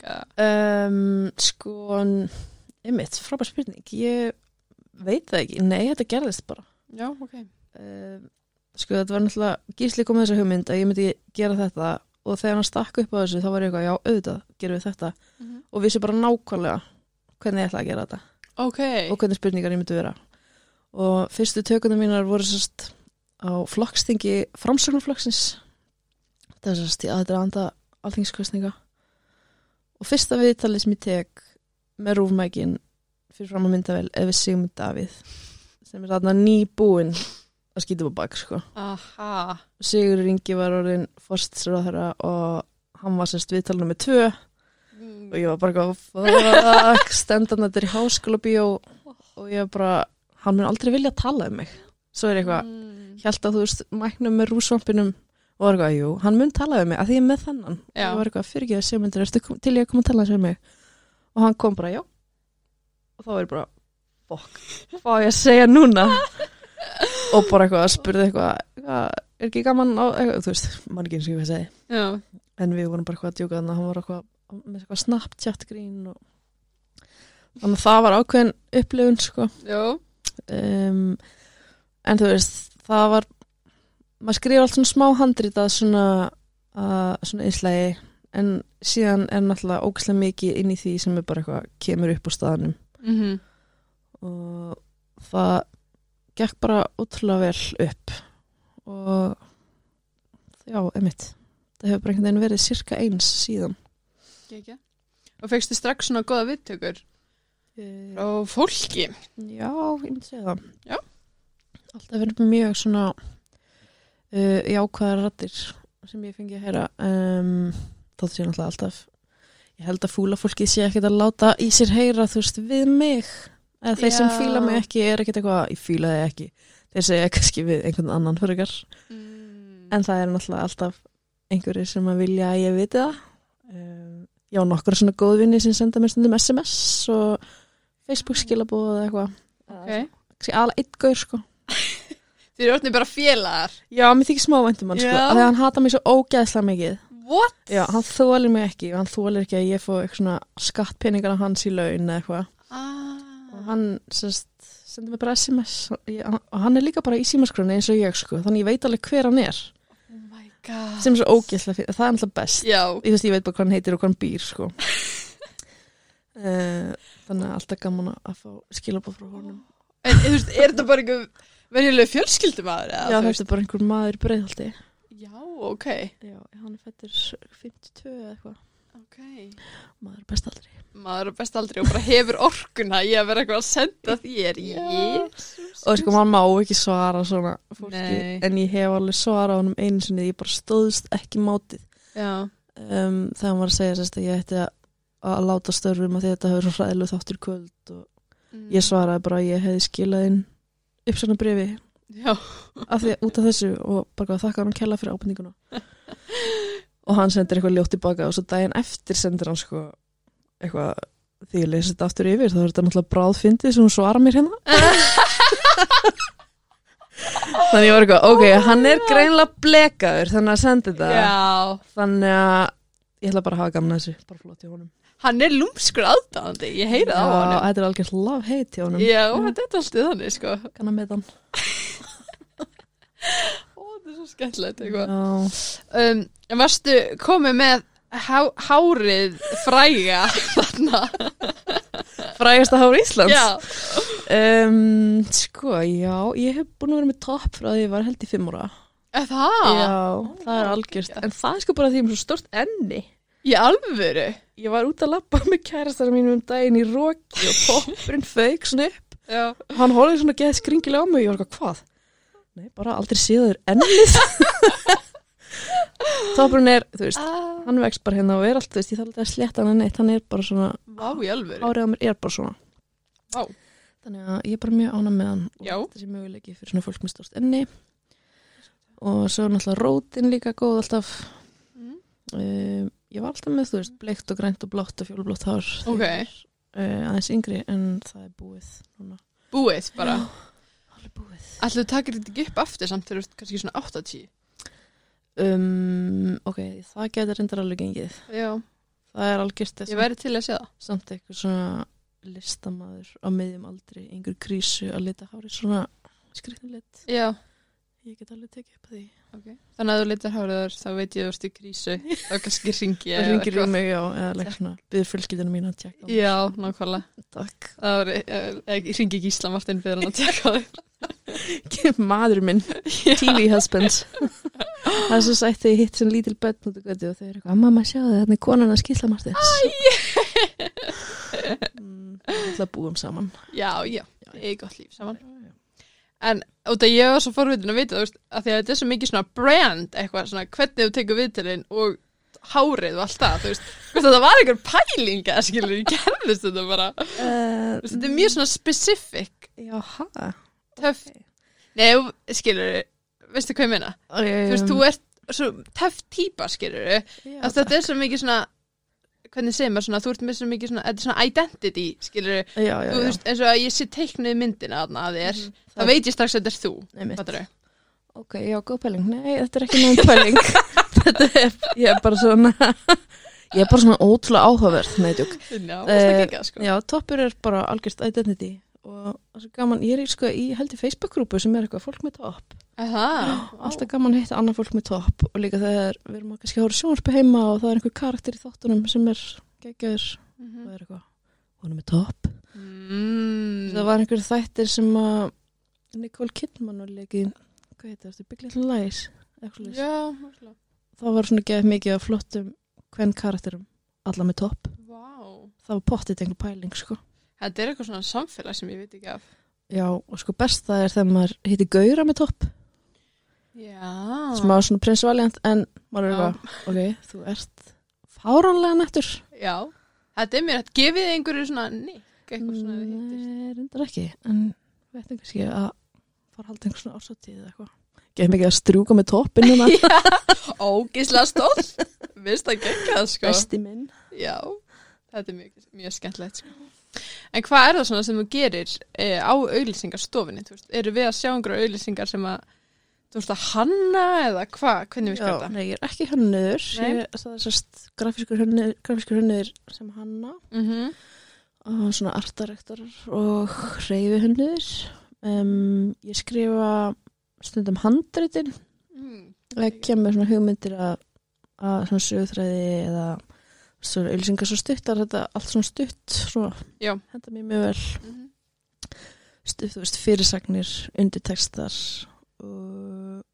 S2: um, sko einmitt, frábær spurning ég veit það ekki, nei þetta gerðist bara
S1: Já, ok.
S2: um, sko þetta var náttúrulega gísli komið þessa hugmynd að ég myndi gera þetta og þegar hann stakk upp á þessu þá var ég eitthvað, já auðvitað gerum við þetta og vissi bara nákvæmlega hvernig ég ætla að gera þetta
S1: Ok.
S2: og hvernig spurningar ég myndi vera og fyrstu tökunum mínar voru sérst á flokkstingi framsögnarflokksins það er sérst í aðdraðanda alþingskostninga og fyrsta viðtalið sem ég tek með rúfmækin fyrir fram að myndavel er við Sigmund Davíð sem er þarna nýbúinn að skýta upp á bak sko.
S1: Aha.
S2: Sigur Ringi var orðin fórstisráðherra og hann var sérst viðtalið með tvö og ég var bara fuck, stendan þetta er í háskóla bíó og ég var bara, hann mun aldrei vilja tala um mig svo er eitthvað,
S1: Mm.
S2: held að þú veist mæknum með rúsvampinum og var eitthvað, jú, hann mun tala um mig að því ég er með þennan. Og
S1: Já.
S2: ég var eitthvað, fyrir ekki að segmyndir ertu kom- til ég að koma að tala um mig? Og hann kom bara, já. Og þá er bara, fokk hvað ég að segja núna? Og bara eitthvað, spurði eitthvað "Hvað, er ekki gaman á, eitthvað, þú veist mann ekki eins og ég veist að
S1: Já.
S2: en við vorum bara eitthvað að djóka þannig að hann var eitthvað með eitthvað Snapchat grín og þannig að það var ákveðin upplifun sko. Um, en þú veist það var maður skrifa allt svona smá handritað svona uh, svona einslægi en síðan er náttúrulega ógæslega mikið inn í því sem er bara eitthvað kemur upp á staðanum
S1: Mm
S2: og það gekk bara ótrúlega vel upp og já, emitt það hefur bara einhvern veginn verið cirka eins síðan
S1: Gekja. Og fegstu strax svona goða viðtökur
S2: Já,
S1: á fólki?
S2: Já, ég myndi segja það.
S1: Já.
S2: Alltaf verið mjög svona uh, jákvæðar rattir sem ég fengi að heyra. Um, þótt sé náttúrulega alltaf, ég held að fúla fólki sé ekkert að láta í sér heyra, þú veist, við mig. Eða þeir sem
S1: Já.
S2: fíla mig ekki er ekkert eitthvað, ég fíla þig ekki. Þeir segja kannski við einhvern annan fyrir.
S1: Mm.
S2: En það er náttúrulega alltaf einhverjir sem að vilja að ég viti það. Um, já, nokkur svona góðvinni sem senda mér stundum SMS og Facebook skilabóð eða eitthvað.
S1: Ok.
S2: Alveg einn gaur sko.
S1: Þið eru orðinni bara félagar.
S2: Já, mér þykir smá væntum hann sko.
S1: Já.
S2: Af því að hann hata mig svo ógeðslega mikið.
S1: What?
S2: Já, hann þólir mig ekki og hann þólir ekki að ég fóð eitthvað svona skattpeningar af hans í laun eða eitthvað.
S1: Ah.
S2: Og hann sérst, sendir mér bara SMS og, ég, og hann er líka bara í símaskroni eins og ég sko. Þannig ég veit alveg hver hann er.
S1: Oh my god.
S2: Sem er svo ógeðslega fyrir. Það er alltaf best.
S1: Já.
S2: Ég, veist, ég veit bara hvað hann heitir og hvað hann býr sko. uh, þannig að alltaf gaman að fá skilabóð frá honum.
S1: En þú veist, er þetta bara einhver venjuleg fjölskyldumæður?
S2: Já, þetta er bara einhver maður í breiðhaldi.
S1: Já, ok.
S2: Já, hann er fættur 52 eða eitthvað.
S1: Ok.
S2: Maður best aldrei.
S1: Maður er best aldrei og bara hefur orkuna í að vera eitthvað að senda þér. Jésus.
S2: Og sko, maður má ekki svara svona fólki,
S1: Nei.
S2: en ég hef alveg svarað honum einu sinni, ég bara stóðst ekki mátið.
S1: Já.
S2: Um, þegar hann var að segja sérst að ég ætti að, að láta störfum að þetta hefur svo hræðileg þáttur kvöld og
S1: Mm.
S2: ég svaraði bara að ég hefði skilað inn uppsana brefi af því út af þessu og bara þakka hann kella fyrir ábendinguna. og hann sendir eitthvað ljótt tilbaka og svo daginn eftir sendir hann sko eitthvað því ég lesi þetta aftur yfir þá er þetta náttúrulega bráðfyndið sem hún svara mér hérna. Þannig ég var eitthvað, ok, hann er greinlega blekaður þannig að senda þetta.
S1: Já.
S2: þannig að ég ætla bara að hafa gaman að þessu, bara flott í honum
S1: Hann er lúmskur aðdáðandi, ég heyrið á hann
S2: þetta er algjörð love hate í honum.
S1: Já, þetta er alltaf þannig sko.
S2: Kann að með hann.
S1: Ó, þetta er svo skemmtilegt um, en Varstu komið með há, hárið fræga þarna?
S2: Frægasta hár Íslands?
S1: Já,
S2: um, sko, já, ég hef búin að vera með topp frá því ég var held í fimm ára.
S1: Er það?
S2: já, það er algjörst en það er sko bara því ég er með svo stort enni
S1: Í alvöru?
S2: ég var út að lappa með kærastara mínum um daginn í roki og toppurinn fauk svona upp
S1: Já
S2: hann horfði svona geð skringilega á mig og ég var eitthvað hvað? Nei, bara aldrei séður ennið toppurinn er, þú veist
S1: ah,
S2: hann vext bara hérna og er allt, þú veist, ég þarf alltaf að sletta hann neitt, hann er bara svona,
S1: Vá,
S2: árið á mér er bara svona
S1: Vá.
S2: þannig að ég er bara mjög ánað með hann
S1: Já.
S2: og þessi möguleiki fyrir svona fólk með stórst enni og svo er náttúrulega rótin líka góð alltaf
S1: Mm.
S2: um, ég var alltaf með, þú veist, bleikt og grænt og blátt og fjólblótt hár
S1: Ok.
S2: þegar uh, aðeins yngri en það er búið núna.
S1: Búið bara?
S2: Alveg búið.
S1: Ætlu takir þetta ekki upp aftur samt þegar þú ert kannski svona 80
S2: um, ok, það getur reyndar alveg gengið.
S1: Já.
S2: Það er algjört
S1: Ég væri til að sé það.
S2: Samt eitthvað svona listamaður á miðjum aldri, einhver krísu að lita hári svona skriknilit
S1: Já
S2: ég get alveg tekið upp að því.
S1: Okay. Þannig að þú litar háriðar þá veit ég að þú ert í krísu. Þá kannski ringi
S2: það ringir í mig já, eða leik svona byggður fjölskyldinu mín að tjekka.
S1: Já, nákvæmlega.
S2: Takk.
S1: Það ég ringi Gísla Martin fyrir hann að tjekka á þig.
S2: Maður minn, TV husband það er svo sætt þegar ég hitt sem lítil börn og þau eru eitthvað mamma sjáðu þetta er konan að skýsla Martins. Mm, við ætla að búum saman.
S1: Já, já, ég er gott líf saman En út að ég var svo forvitin að vita þú veist, að því að þetta er svo mikið svona brand eitthvað svona hvernig þú tekur viðtalinn og hárið og allt það, þú veist. Þetta var einhver pælinga, skilur ég gerðist þetta bara,
S2: uh,
S1: Þú veist, þetta er mjög svona specific.
S2: Já, hæ
S1: töff, nei, skilur veistu hvað ég meina,
S2: um,
S1: þú veist, þú ert svo töff típa, skilur þetta er svo mikið svona hvernig segir maður svona, þú ert með svo mikið svona, þetta er svona identity, skilur
S2: já, já,
S1: þú
S2: já.
S1: veist, eins og að ég sé teiknuð myndina þarna að þér,
S2: Mhm.
S1: þá veit ég strax að þetta er þú,
S2: Einmitt.
S1: fattarðu?
S2: Ok, já, góð pæling. Nei, þetta er ekki náðum pæling. þetta er, ég er bara svona, ég er bara svona ótrúlega áhugaverð, nei, tjók.
S1: Já, það er ekki sko.
S2: Já, toppur er bara algjörst identity og það er svo gaman, ég er í sko í held í Facebook-grúpu sem er eitthvað fólk með topp.
S1: Aha,
S2: Alltaf gaman að hitta annað fólk með topp og líka þegar við erum að hóra sjónarpi heima og það er einhver karakter í þáttunum sem er geggjaður og
S1: Mhm.
S2: það er eitthvað, hún er með topp.
S1: mm.
S2: Það var einhver þættir sem að Nicole Kidman var leikið, hvað heitir Big Little Lies, eitthvað.
S1: Já,
S2: það var svona geð mikið af flottum hvern karakterum, alla með topp
S1: Vá.
S2: það var pottið einhver pæling sko
S1: Þetta er eitthvað svona samfélag sem ég veit ekki af.
S2: já, og sko best það er þegar maður hitti Gaura með topp
S1: Já.
S2: var svona prins Valiant en maður er eitthvað, ok, þú ert fáránlega nættur
S1: Já. Þetta er mér að gefið einhverju svona nikk, eitthvað svona við
S2: nei, reyndar ekki en við veitum kannski að fara að halda einhver svona ársáttíð eða eitthvað geð mikið að strjúka með toppin núna
S1: Ógislega stótt. Vist að gegga það sko.
S2: besti minn
S1: Já. Þetta er mjög, mjög skemmtilegt sko. En hvað er það svona sem þú gerir e, á auðlýsingarstofinni? Þú veist, eru við að sjá einhverju auðlýsingar sem að þú veist að hanna eða hvað? Hvernig virkar
S2: já,
S1: þetta?
S2: nei, ég er ekki ég, það er sérst grafískur hönnuður sem hanna
S1: Mm
S2: og svona artarektorar og reyfi hönnuður um, ég skrifa stundum handritin
S1: mm.
S2: eða kemur svona hugmyndir að, að svona sögþræði eða svona ylsingar svo stuttar þetta allt svona stutt svona
S1: Já.
S2: henda mér mjög vel
S1: Mm
S2: stutt, þú veist, fyrirsagnir, undirtekstar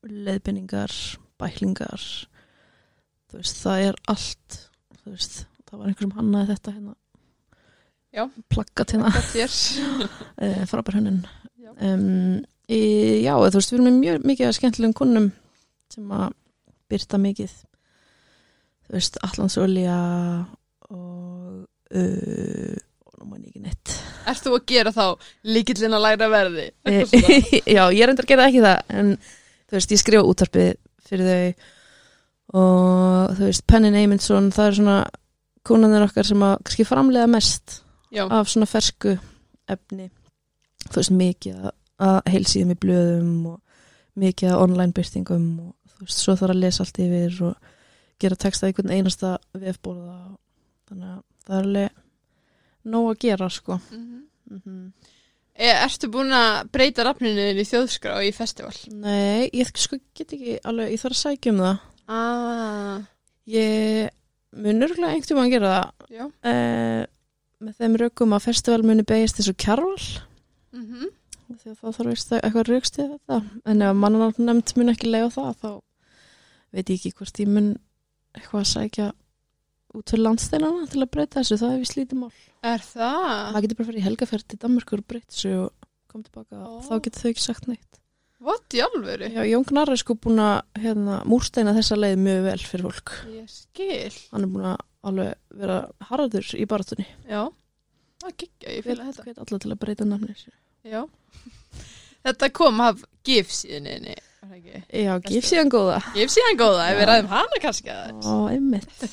S2: leiðbynningar bæklingar þú veist, það er allt þú veist, það var einhver sem hannaði þetta hérna.
S1: Já.
S2: plaggat hérna. Uh, frábær hönnun.
S1: Já.
S2: um, í, já, þú veist, við erum mjög mikið skemmtilegum kunnum sem að byrta mikið. Þú veist, Allandsolja og uh, og nú ég ekki neitt
S1: Ert þú að gera þá líkillin að læra verði? Svona?
S2: já, ég endur að gera ekki það en þú veist, ég skrifa útvarpið fyrir þau og þú veist, Penny Eymundsson það er svona kúnanir okkar sem að kannski framlega mest
S1: Já.
S2: af svona fersku efni þú veist, mikið að- heilsíðum í blöðum og mikið að online byrtingum og þú veist, svo þarf að lesa allt yfir og gera texta í einhvern einasta vefbóða þannig að það er alveg nóg að gera sko
S1: Mhm.
S2: mm -hmm.
S1: E, ertu búin að breyta rafninu þinn í þjóðskrá í festival?
S2: Nei, ég sko get ekki alveg, ég þarf að sækja um það
S1: Ah,
S2: ég mun örgulega einhvern tíma að gera það
S1: já.
S2: uh, með þeim rökum að festival muni beigist þessu kjarval
S1: Mm
S2: að þá þarf að eitthvað raukstið þetta en ef mannan nefnd mun ekki lega það þá veit ég ekki hvort ég mun eitthvað að sækja út til landsteinana til að breyta þessu það er við slítið mál
S1: Er það?
S2: það getur bara farið í helgaferð til Danmarkur og breyta þessu og koma tilbaka
S1: Ó.
S2: þá getur þau ekki sagt neitt
S1: What í alvöru?
S2: Já, Jón Gnarr er sko búin að hérna, múrsteina þessa leið mjög vel fyrir fólk
S1: Ég skil.
S2: hann er búin að alveg vera harður í baratunni
S1: Já. Það gekkja, ég fylg þetta.
S2: hvet alla til að breyta nafnir
S1: Já. Þetta kom af GIF síðuninni.
S2: Já, gif síðan góða.
S1: GIF síðan góða, ef við ræðum hana kannski.
S2: Ó, einmitt.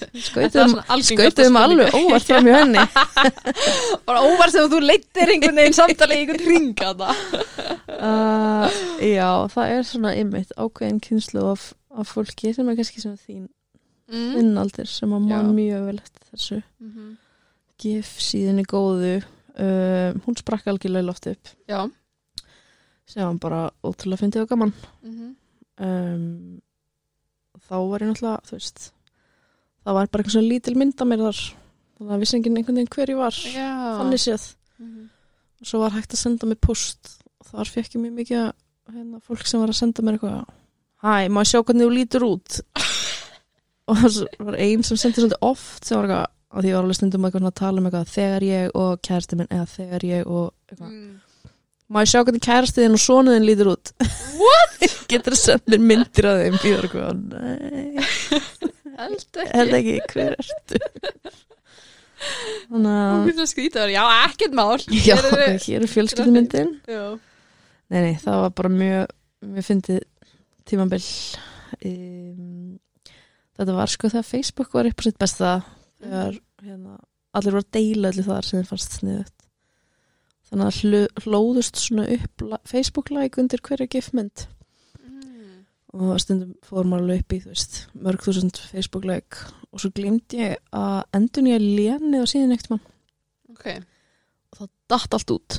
S2: Skautum alveg óvart fram í henni.
S1: Bara óvar sem þú leittir einhvern veginn samtali í einhvern ringa
S2: uh, Já, það er svona einmitt ákveðin kynslu af, af fólki sem er kannski sem þín
S1: Mm.
S2: þinn aldir sem að mann mjög vel eftir þessu.
S1: Mhm.
S2: gif síðan í góðu. Uh, hún sprakk algjörlega loft upp.
S1: Já.
S2: Sem hann bara ótrúlega fyndið og gaman
S1: Mhm.
S2: um, þá var ég náttúrulega þú veist það var bara eitthvað svona lítil mynd af mér þar þannig að vissi enginn einhvern veginn hver ég var
S1: Já.
S2: þannig séð
S1: Mhm.
S2: og svo var hægt að senda mér post og þar fekk ég mjög mikið hérna, fólk sem var að senda mér eitthvað hæ, má ég sjá hvernig þú lítur út og það var ein sem sendi svolítið oft sem var eitthvað og því ég var alveg stundum að tala um eitthvað þegar ég og kærasti minn eða þegar ég og eitthvað
S1: Mm.
S2: Má ég sjá hvernig kærasti þinn og sonuðin lítur út what? getur það mér myndir af þeim ég var eitthvað, nei
S1: Held ekki.
S2: held ekki, hver ertu þannig að
S1: finnst að skrýta þér, já, ekkert mál.
S2: já,
S1: Hér
S2: er fjölskyldumyndin
S1: Já.
S2: Nei, nei, það var bara mjög, mjög fyndið tímabil. Um, þetta var sko þegar Facebook var upp á sitt besta, þegar hérna, allir voru að deila allir þar sem þeir fannst sniðut. Þannig að hlóðust svona upp Facebook-like undir hverja gifmynd
S1: Mm.
S2: og stundum fór maður alveg upp í, þú veist, mörg þúsund Facebook-like og svo glimti ég að endun ég lénið á síðan eitt mann
S1: Ok.
S2: og það datt allt út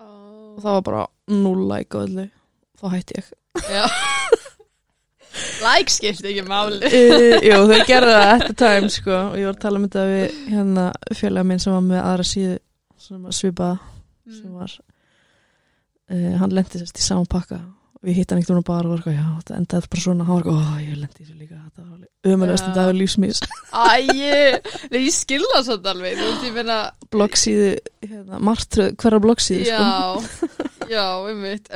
S1: Oh.
S2: og það var bara null like og öllu, þá hætti ég.
S1: Like skipti ekki máli.
S2: uh, Jú, þau gerðu það at the time sko og ég var að tala um þetta við hérna félaga minn sem var með aðra síðu sem var svipaða sem
S1: Mm.
S2: var uh, hann lendi sérst í saman pakka. Og ég hitt hann ekkert núna bara og var eitthvað, þetta endaði bara svona. Hann var eitthvað, ó, ég lendi þessu líka. Þetta var ömulegast
S1: Já.
S2: þetta var lífsmís
S1: Æ, nei, ég skilða svolítið alveg, þú veist, ég meina,
S2: bloggsíðu, hérna, martröð hverja bloggsíðu sko.
S1: Já, já,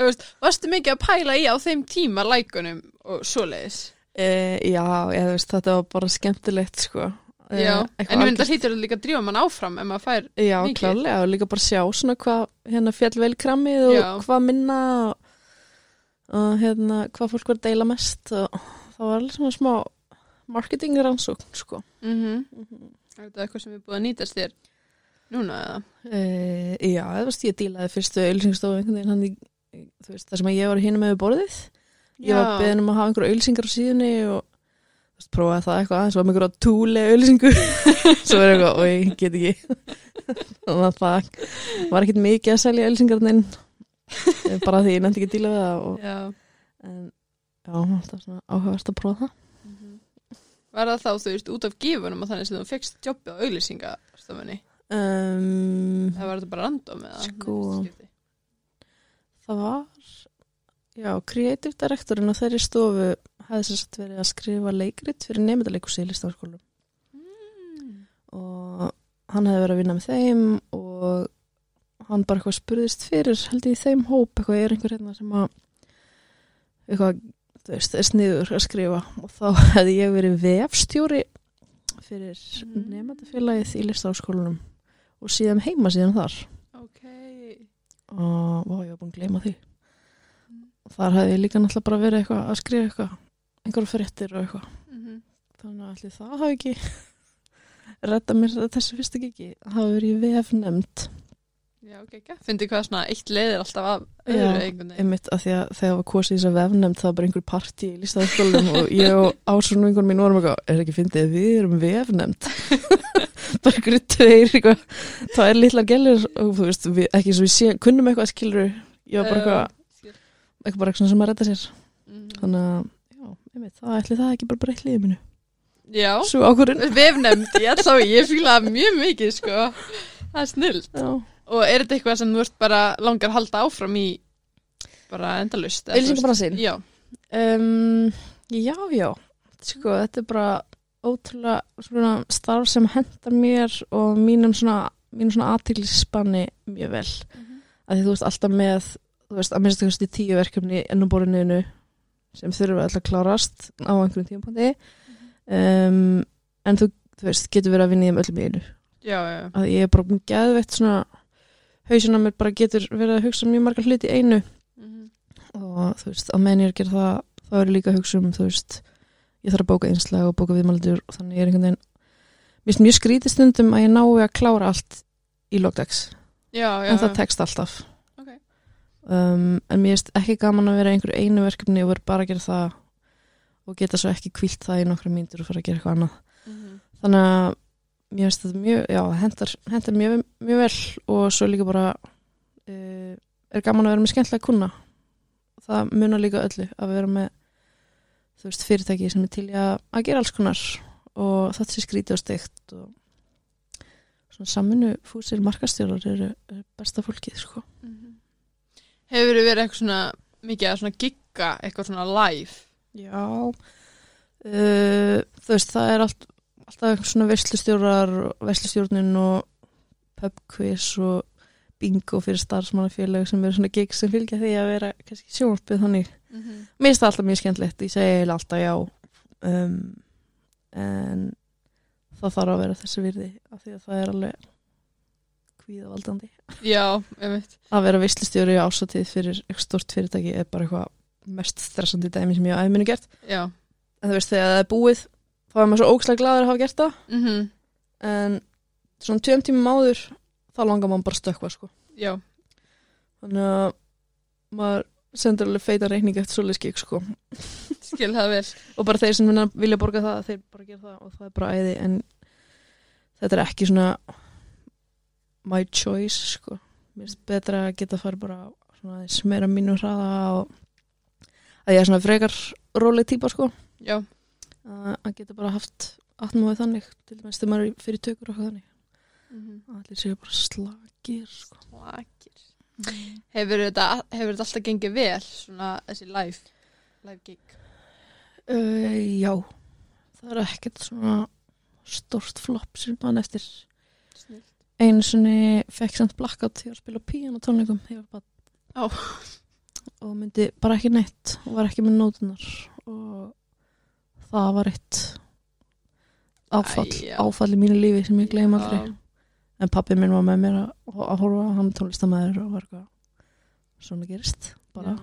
S1: veist, varstu mikið að pæla í á þeim tíma lækunum og svoleiðis?
S2: uh, Já, ég veist, þetta var bara skemmtilegt sko
S1: Já,
S2: eitthvað
S1: en ég myndi að hlýtur líka að drífa mann áfram ef maður fær,
S2: Já,
S1: mikið.
S2: klálega og líka bara sjá svona hvað hérna fjall vel krammið og
S1: Já.
S2: hvað minna og, hérna hvað fólk var að deila mest og það var alveg svona smá marketing rannsókn sko
S1: mm
S2: mm
S1: er þetta eitthvað sem er búið að nýtast þér núna eða?
S2: e, Já, það veist ég dílaði fyrstu auðlýsingstofu einhvern veginn þú veist, það sem að ég var hinum með borðið ég var beðin um að hafa einhverju auðlýsingar á síðunni og prófaði það eitthvað aðeins var með einhverju túli auðlýsingu svo er eitthvað, oi, get ekki þannig að það var ekkert mikið að selja auðlýsingarnin bara því ég nefndi ekki að díla við það og,
S1: Já.
S2: en já, það var svona áhugavert að prófa það
S1: Mhm. Var það þá, þú veist, út af gífunum og þannig sem þú fegst jobbi á auglýsingastofunni?
S2: um,
S1: Það var þetta bara random eða?
S2: Sko. það var já, kreatív direktorinn á þeirri stofu hefði sér satt verið að skrifa leikrit fyrir nefndaleikusi í listafaskólum
S1: Mm.
S2: og hann hefði verið að vinna með þeim og hann bara eitthvað spurðist fyrir held ég í þeim hóp eitthvað er einhver hérna sem að eitthvað, þú veist, er sniður að skrifa og þá hefði ég verið vefstjóri fyrir
S1: Mm.
S2: nefndafélagið í listafaskólunum og síðan heima síðan þar
S1: Ok.
S2: og vá, ég var búin að gleyma því
S1: Mm.
S2: þar hefði ég líka náttúrulega bara verið eitthvað að skrifa eitthvað einhverju fréttir og eitthvað.
S1: Mm
S2: þannig að allir það hafi ekki redda mér þessu fyrsta gigi hafi verið nefnd.
S1: Já, ok, ekki. Fyndi hvað svona eitt leiðir alltaf af öðru einhvern veginn.
S2: einmitt að því að þegar var kosið þess að vefnefnd það var bara einhver partí í listaðarskólum og ég og ásvunum einhvern mín vorum eitthvað er ekki fyndið, við erum vefnefnd bara einhverju tveir eitthvað. Það er litla gellir og þú veist, við, ekki svo við sé, kunnum eitthvað skilur ég var bara eitthvað, eitthvað bara eitthvað sem að redda sér.
S1: Mhm.
S2: þannig að, það ætli það ekki bara breytt liðið mínu
S1: Já,
S2: svo ákvörðin
S1: vefnefnd, ég ætla á, ég það mjög mikið, sko. Það er snill.
S2: já,
S1: Og er þetta eitthvað sem þú ert bara langar að halda áfram í bara endalust? Já.
S2: Um, já, já, sko, þetta er bara ótrúlega svona starf sem hendar mér og mínum svona, mínum svona aðtiklispanni mjög vel. Af því þú veist alltaf með, þú veist, að minnst í tíu verkefni ennumborinu sem þurfa alltaf að klárast á einhverjum tímapunkti. Um, en þú, þú veist, getur verið að vinna í þeim öllum í einu.
S1: Já, já,
S2: Að ég er bara búin geðveitt svona, hausinn á mér bara getur verið að hugsa mjög margar hluti í einu
S1: Mhm.
S2: og þú veist, á er að gera það þá er ég líka að hugsa um, þú veist ég þarf að bóka einslega og bóka viðmældur og þannig er einhvern veginn mér finnst mjög skrítið stundum að ég nái að klára allt í logdags,
S1: já,
S2: en það tekst alltaf. Um, en mér finnst ekki gaman að vera í einhverju einu verkefni og vera bara að gera það og geta svo ekki kvilt það í nokkra mínútur og fara að gera eitthvað annað
S1: Mhm.
S2: þannig að mér finnst þetta mjög, já, hendar, hendar mjög, mjög vel og svo líka bara uh, er gaman að vera með skemmtilega kuna það munar líka öllu að vera með þú veist, fyrirtæki sem er til að, að gera alls konar og þetta sé skrítið og steikt og svona saminu fúsir markastjórar eru, besta fólkið, sko.
S1: Mhm. Hefur verið eitthvað svona mikið að svona gigga eitthvað svona live?
S2: Já uh, þú veist, það er allt, alltaf eitthvað svona verslustjórar verslustjórnin og pubquiz og bingo fyrir starfsmannafélag sem eru svona gig sem fylgja því að vera kannski sjónvarpið þannig
S1: Mm -hmm.
S2: mér finnst það alltaf mjög skemmtilegt, ég segi eiginlega alltaf já um, en það þarf að vera þessi virði af því að það er alveg kvíðavaldandi
S1: Já, einmitt.
S2: að vera veslustjóri á ásatíð fyrir eitthvað stort fyrirtæki er bara eitthvað mest stressandi dæmi sem ég á æfminu gert
S1: Já.
S2: en þú veist þegar það er búið þá er maður svo ókslega gladur að hafa gert það
S1: Mm
S2: en svona tveim tímum áður þá langar maður bara að stökkva sko.
S1: Já.
S2: þannig að maður sendur alveg feita reikning eftir svoleiðis gig sko.
S1: Skil það vel.
S2: og bara þeir sem vilja borga það þeir bara gera það og það er bara æði en þetta er ekki svona my choice sko. mér finnst betra að geta fara bara svona aðeins meira mínu hraða og að ég er svona frekar róleg típa sko
S1: Já.
S2: að að geta bara haft atmóðið þannig til dæmis þegar maður er fyrir tökur og eitthvað þannig
S1: Mm -hmm.
S2: að allir séu bara slagir sko.
S1: Slakir. Hefur þetta, hefur þetta alltaf gengið vel, svona þessi live, live gig?
S2: uh, já það er ekkert svona stort flopp sem mann eftir
S1: Snill.
S2: Einu sinni fekk samt blackout þegar að spila á píano tónleikum þegar ég var bara og myndi bara ekki neitt og var ekki með nótunar og það var eitt áfall,
S1: Æ, já.
S2: áfall í mínu lífi sem ég gleyma aldrei.
S1: Já.
S2: en pappi minn var með mér að, að horfa hann tónlistamæður og var eitthvað svona gerist, bara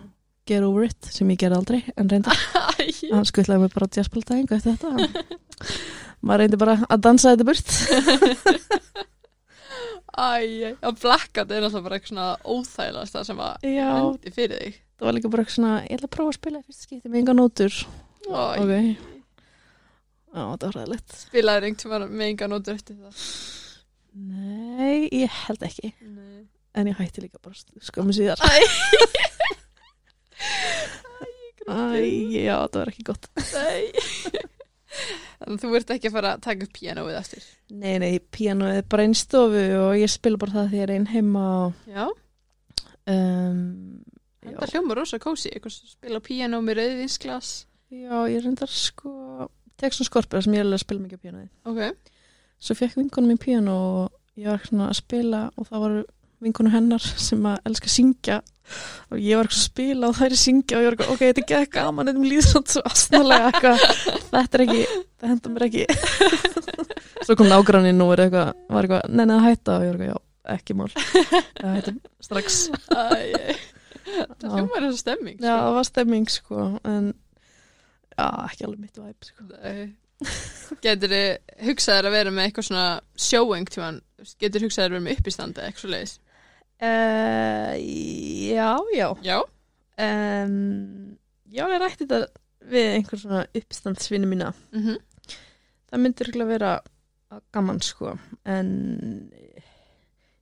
S2: get over it sem ég gerði aldrei, en reyndi
S1: Æ,
S2: hann skvillaði mig bara á jazzbóltæðingu eftir þetta. Maður reyndi bara að dansa þetta burt
S1: æ, að blackout er alltaf bara eitthvað svona óþægilegast það sem að
S2: já,
S1: hendi fyrir þig.
S2: það var líka bara eitthvað svona ég ætla að prófa að spila í fyrst skipti með enga nótur.
S1: Æ,
S2: ok. Já, þetta var ræðilegt
S1: Spilaður einhvern tímann með enga nótur eftir það.
S2: nei, ég held ekki.
S1: Nei.
S2: en ég hætti líka bara skömmu síðar.
S1: Æ,
S2: Æ, já, það var ekki gott.
S1: Nei. Þú ert ekki að fara að taka upp pianoið eftir.
S2: nei, nei, píano er bara einn stofu og ég spila bara það þegar ég er einn heima
S1: Já,
S2: um, já,
S1: þetta hljómar rosa kósi. Spila piano með rauðvinsglas.
S2: já, ég reyndar sko tek svona skorpur sem ég er alveg að spila mikið á píanoði
S1: Ok.
S2: svo fekk vinkonum mín píano og ég var svona að spila og það var vinkonu hennar sem að elska að syngja og ég var að spila og það er að syngja og ég var eitthvað, ok, þetta er ekki gaman þetta er líður svo astnalega eitthvað þetta er ekki, það hendur mér ekki svo kom nágranninn og var eitthvað, var eitthvað, neina að hætta og ég var eitthvað, já, ekki mál það hættum strax
S1: það
S2: Já.
S1: hljómar þessa stemming.
S2: já, það var stemming sko en já, ekki alveg mitt væp sko.
S1: Getur þið hugsaðir að vera með eitthvað svona showing tíman? Getur hugsaðir að vera með leiðis?
S2: Uh, já, já.
S1: Já.
S2: Um, já, ég rætti þetta við einhver svona uppstandsvinni mína.
S1: Mm
S2: Það myndir ekki að vera gaman, sko. En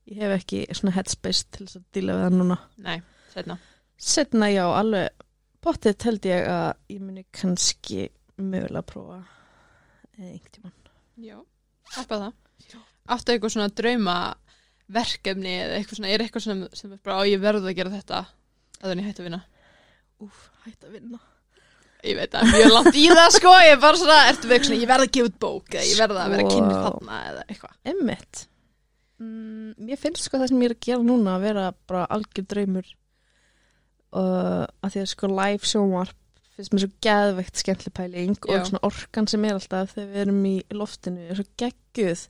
S2: ég hef ekki svona headspace til þess að díla við það núna.
S1: Nei, setna.
S2: Setna, já, alveg bóttið held ég að ég muni kannski mögulega að prófa einhvern tímann.
S1: Já. Heppa það. Áttu eitthvað svona drauma verkefni eða eitthvað svona, er eitthvað sem, sem er bara á ég verður að gera þetta að þannig hætti að vinna.
S2: Úf, hætt að vinna.
S1: Ég veit að mjög langt í það sko, ég er bara svona, ertu veik svona, ég verð að gefa út bók eða ég verð að vera kynni
S2: Wow.
S1: þarna eða eitthvað.
S2: Emmitt. Mm, mér finnst sko það sem ég er að gera núna að vera bara algjör draumur uh, að því að sko live sjónvarp finnst mér svo geðveikt skemmtileg pæling
S1: Já.
S2: og svona orkan sem er alltaf þegar við erum í loftinu er svo geggjuð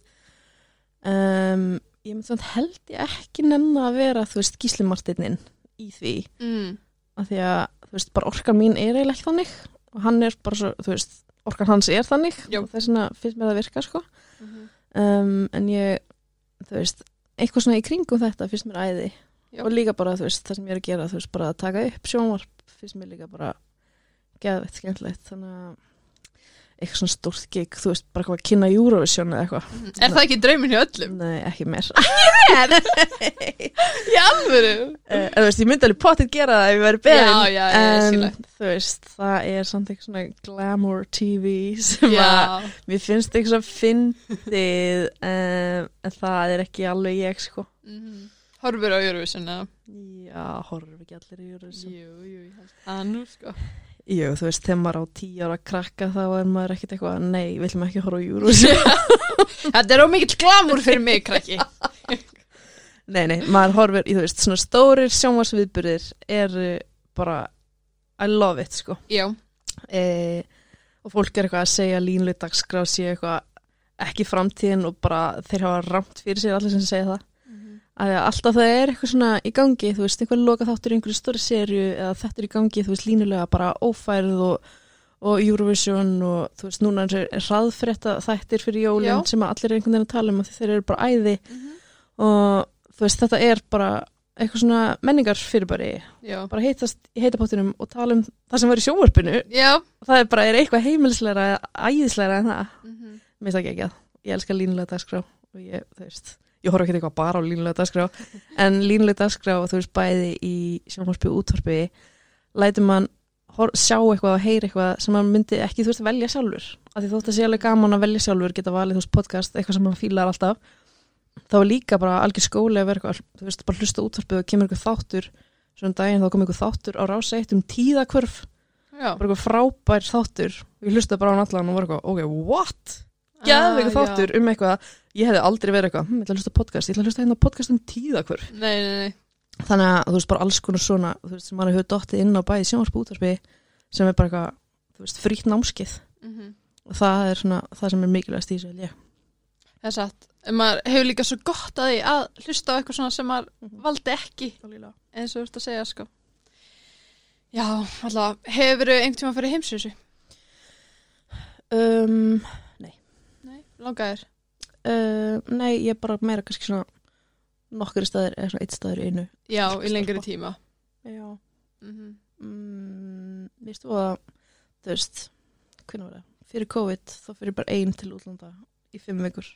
S2: um, ég mynd svona held ég ekki nenni að vera þú veist gíslimartinninn í því
S1: Mm.
S2: að því að þú veist bara orkan mín er eiginlega ekki þannig og hann er bara svo, þú veist orkan hans er þannig
S1: Já.
S2: og þess vegna finnst mér það virka sko
S1: Mhm.
S2: um, en ég, þú veist eitthvað svona í kringum þetta finnst mér æði
S1: Já.
S2: og líka bara, þú veist, það sem ég er að gera þú veist, bara að taka upp sjónvarp finnst mér líka bara geðveitt skemmtilegt þannig að eitthvað svona stórt gig, þú veist, bara eitthvað að kynna Eurovision eða eitthvað,
S1: Mhm. Er það ekki draumin hjá öllum?
S2: nei, ekki mér
S1: Í alvöru?
S2: Eh, en þú veist, ég myndi alveg potið gera það ef ég væri beðin
S1: Já, já, já,
S2: en
S1: skiljanlegt.
S2: þú veist, það er samt eitthvað svona glamour TV sem að mér finnst eitthvað svo fyndið um, en það er ekki alveg ég sko
S1: Mhm. Horfur á Eurovision eða?
S2: Já, horfum ekki allir í Eurovision.
S1: Jú, jú, ég held það nú sko
S2: Jú, þú veist, þegar maður á tíu ára krakka þá er maður ekkit eitthvað, nei, við viljum ekki horfa á Eurovision.
S1: Þetta er ómikill glamur fyrir mig, krakki
S2: nei, nei, maður horfir þú veist, svona stórir sjónvarsviðburðir eru bara, I love it, sko.
S1: Já,
S2: E, og fólk er eitthvað að segja línlega dagskrá sé eitthvað ekki framtíðin og bara þeir hafa ramt fyrir sér allir sem segja það. Alltaf það er eitthvað svona í gangi þú veist, einhver loka þáttur í einhverju stóri serju eða þetta er í gangi, þú veist, línulega bara ófærð og, og Eurovision og þú veist, núna er, hraðfrétta þættir fyrir jólinn sem allir er einhvern veginn að tala um að þeir eru bara æði.
S1: Mhm.
S2: og þú veist, þetta er bara eitthvað svona menningar fyrirbæri
S1: já.
S2: Bara hittast í heitapottinum og tala um það sem var í og það er bara, er eitthvað heimilislegra eða æðislegra en það?
S1: Mhm.
S2: Mér finnst það ekki ekki að ég elska línulega dagskrá og ég, þú veist, ég horf ekki eitthvað bara á línulega dagskrá. En línulega dagskrá, þú veist, bæði í og útvarpi lætur mann sjá eitthvað og heyra eitthvað sem mann myndi ekki, þú veist, velja sjálfur. Af því þótt að sé alveg gaman að velja sjálfur geta valið, þú veist, podcast, eitthvað sem mann fílar alltaf þá er líka bara algjör skóli að vera eitthvað, þú veist, bara hlusta á útvarpið og kemur eitthvað þáttur, svona um daginn þá kom eitthvað þáttur á rása eitt um tíðakvörf
S1: Já.
S2: Bara eitthvað frábær þáttur. Ég hlusta bara á hann allan og var eitthvað, ok, what? Geðveikur
S1: Ah,
S2: þáttur um eitthvað ég hefði aldrei verið eitthvað, hm, ég ætla að hlusta podcast ég ætla að hlusta hérna podcast um tíðakvör.
S1: Nei, nei, nei
S2: þannig að þú veist bara alls konar svona þú veist sem maður hefur dottið inn á bæði sjónvarsp útvarspi sem er bara eitthvað þú veist, frýtt námskið
S1: Mhm.
S2: og það er svona það sem er mikilvægast í þessu ég.
S1: Það er satt Maður hefur líka svo gott að því að hlusta á eitthvað svona sem maður
S2: Mhm.
S1: valdi ekki eins og þú ert að segja sko Já, alltaf Hefur einhvern tíma fyrir heimsvísu?
S2: um,
S1: langaðir?
S2: Uh, nei, ég er bara meira kannski svona nokkur staðir eða svona eitt staður í einu.
S1: Já, í lengri tíma.
S2: Já.
S1: Mm
S2: mm, mér stu að þú veist, hvernig var það? Fyrir COVID, þá fyrir bara ein til útlanda í fimm vikur.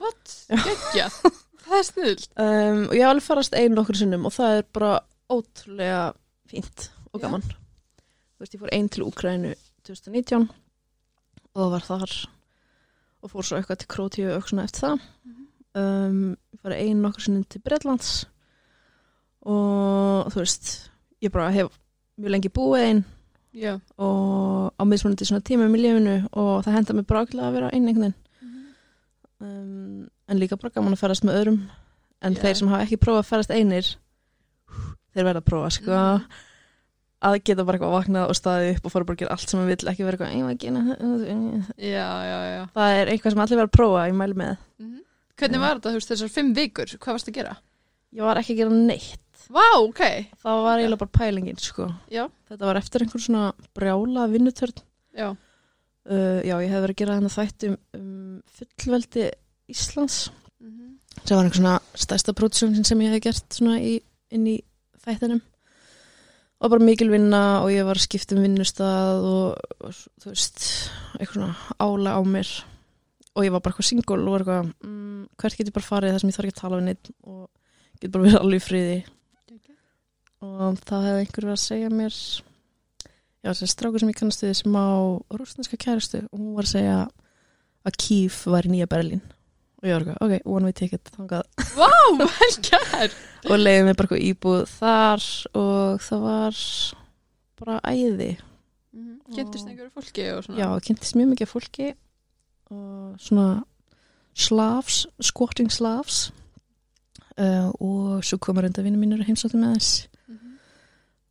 S1: What? Gekkja? Það er snill
S2: um, og ég hef alveg farast ein nokkur sinnum og það er bara ótrúlega fínt og gaman. Þú veist, ég fór ein til Úkrænu 2019 og var þar og fór svo eitthvað til Krótíu og svona eftir það. Um, ég fór ein nokkur sinnum til Bretlands og þú veist ég bara hef mjög lengi búið ein
S1: Já.
S2: og á mismunandi svona tímum í lífinu og það henda mér bara ákveðlega að vera einn einhvern veginn. Um, en líka bara gaman að ferast með öðrum. En
S1: Já.
S2: þeir sem hafa ekki prófað að ferast einir þeir verða að prófa sko.
S1: Mhm.
S2: Að geta bara eitthvað vaknað og staðið upp og fara bara að gera allt sem maður vill ekki vera eitthvað
S1: Já, já, já.
S2: Það er eitthvað sem allir verða að prófa ég mæli með.
S1: Mhm. Hvernig
S2: Já.
S1: var þetta, þessar fimm vikur? Hvað varst að gera?
S2: ég var ekki að gera neitt.
S1: Vá, ok.
S2: Það var eiginlega bara pælingin sko. Þetta var eftir einhver svona brjála vinnutörn.
S1: Já.
S2: Uh, já ég hef verið að gera þennan þætt um, fullveldi Íslands.
S1: Mhm.
S2: sem var einhver svona stærsta pródusjónin sem ég hef gert svona í, inn í þættinum og bara mikil vinna og ég var að skipta um vinnustað og, og þú veist eitthvað svona ála á mér. Og ég var bara eitthvað single og eitthvað mm, hvert get ég bara farið? Þar sem ég þarf ekki að tala við neitt og get bara verið alveg friði. Og það hefði einhver verið að segja mér já, þessi strákur sem ég kannast við sem á rúsneska kærastu og hún var að segja að Kíf var í nýja Berlín og ég var eitthvað, ok, one way ticket þangað.
S1: Vá, vel gert.
S2: Og leiði mig bara íbúð þar og það var bara æði.
S1: Kynntist einhverju fólki og svona?
S2: Já, kynntist mjög mikið fólki og svona slavs, squatting slavs. Uh, og svo komur enda vinnu mínur að heimsáttu með þess
S1: Mhm.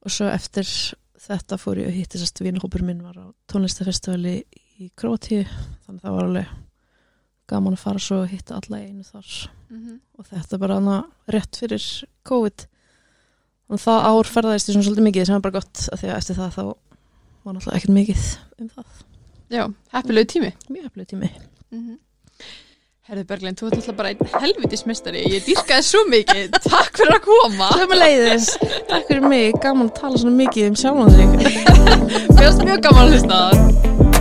S2: og svo eftir þetta fór ég að hitti sérst vinnhópur minn var á tónlistafestivali í Króti þannig það var alveg gaman að fara svo að hitta alla einu þar.
S1: Mhm.
S2: og þetta bara hana rétt fyrir COVID. Og það ár ferðaðist ég svona svolítið mikið sem var bara gott að því að eftir það þá var náttúrulega ekkert mikið um það.
S1: Já, heppilegu tími.
S2: Mjög hefðið tími.
S1: Mm Herðu Berglind, þú ert alltaf bara einn helvitismestari Ég dýrkaði svo mikið. Takk fyrir að koma.
S2: Sömu leiðis, takk fyrir mig, gaman að tala svona mikið um
S1: finnst mjög gaman að hlusta það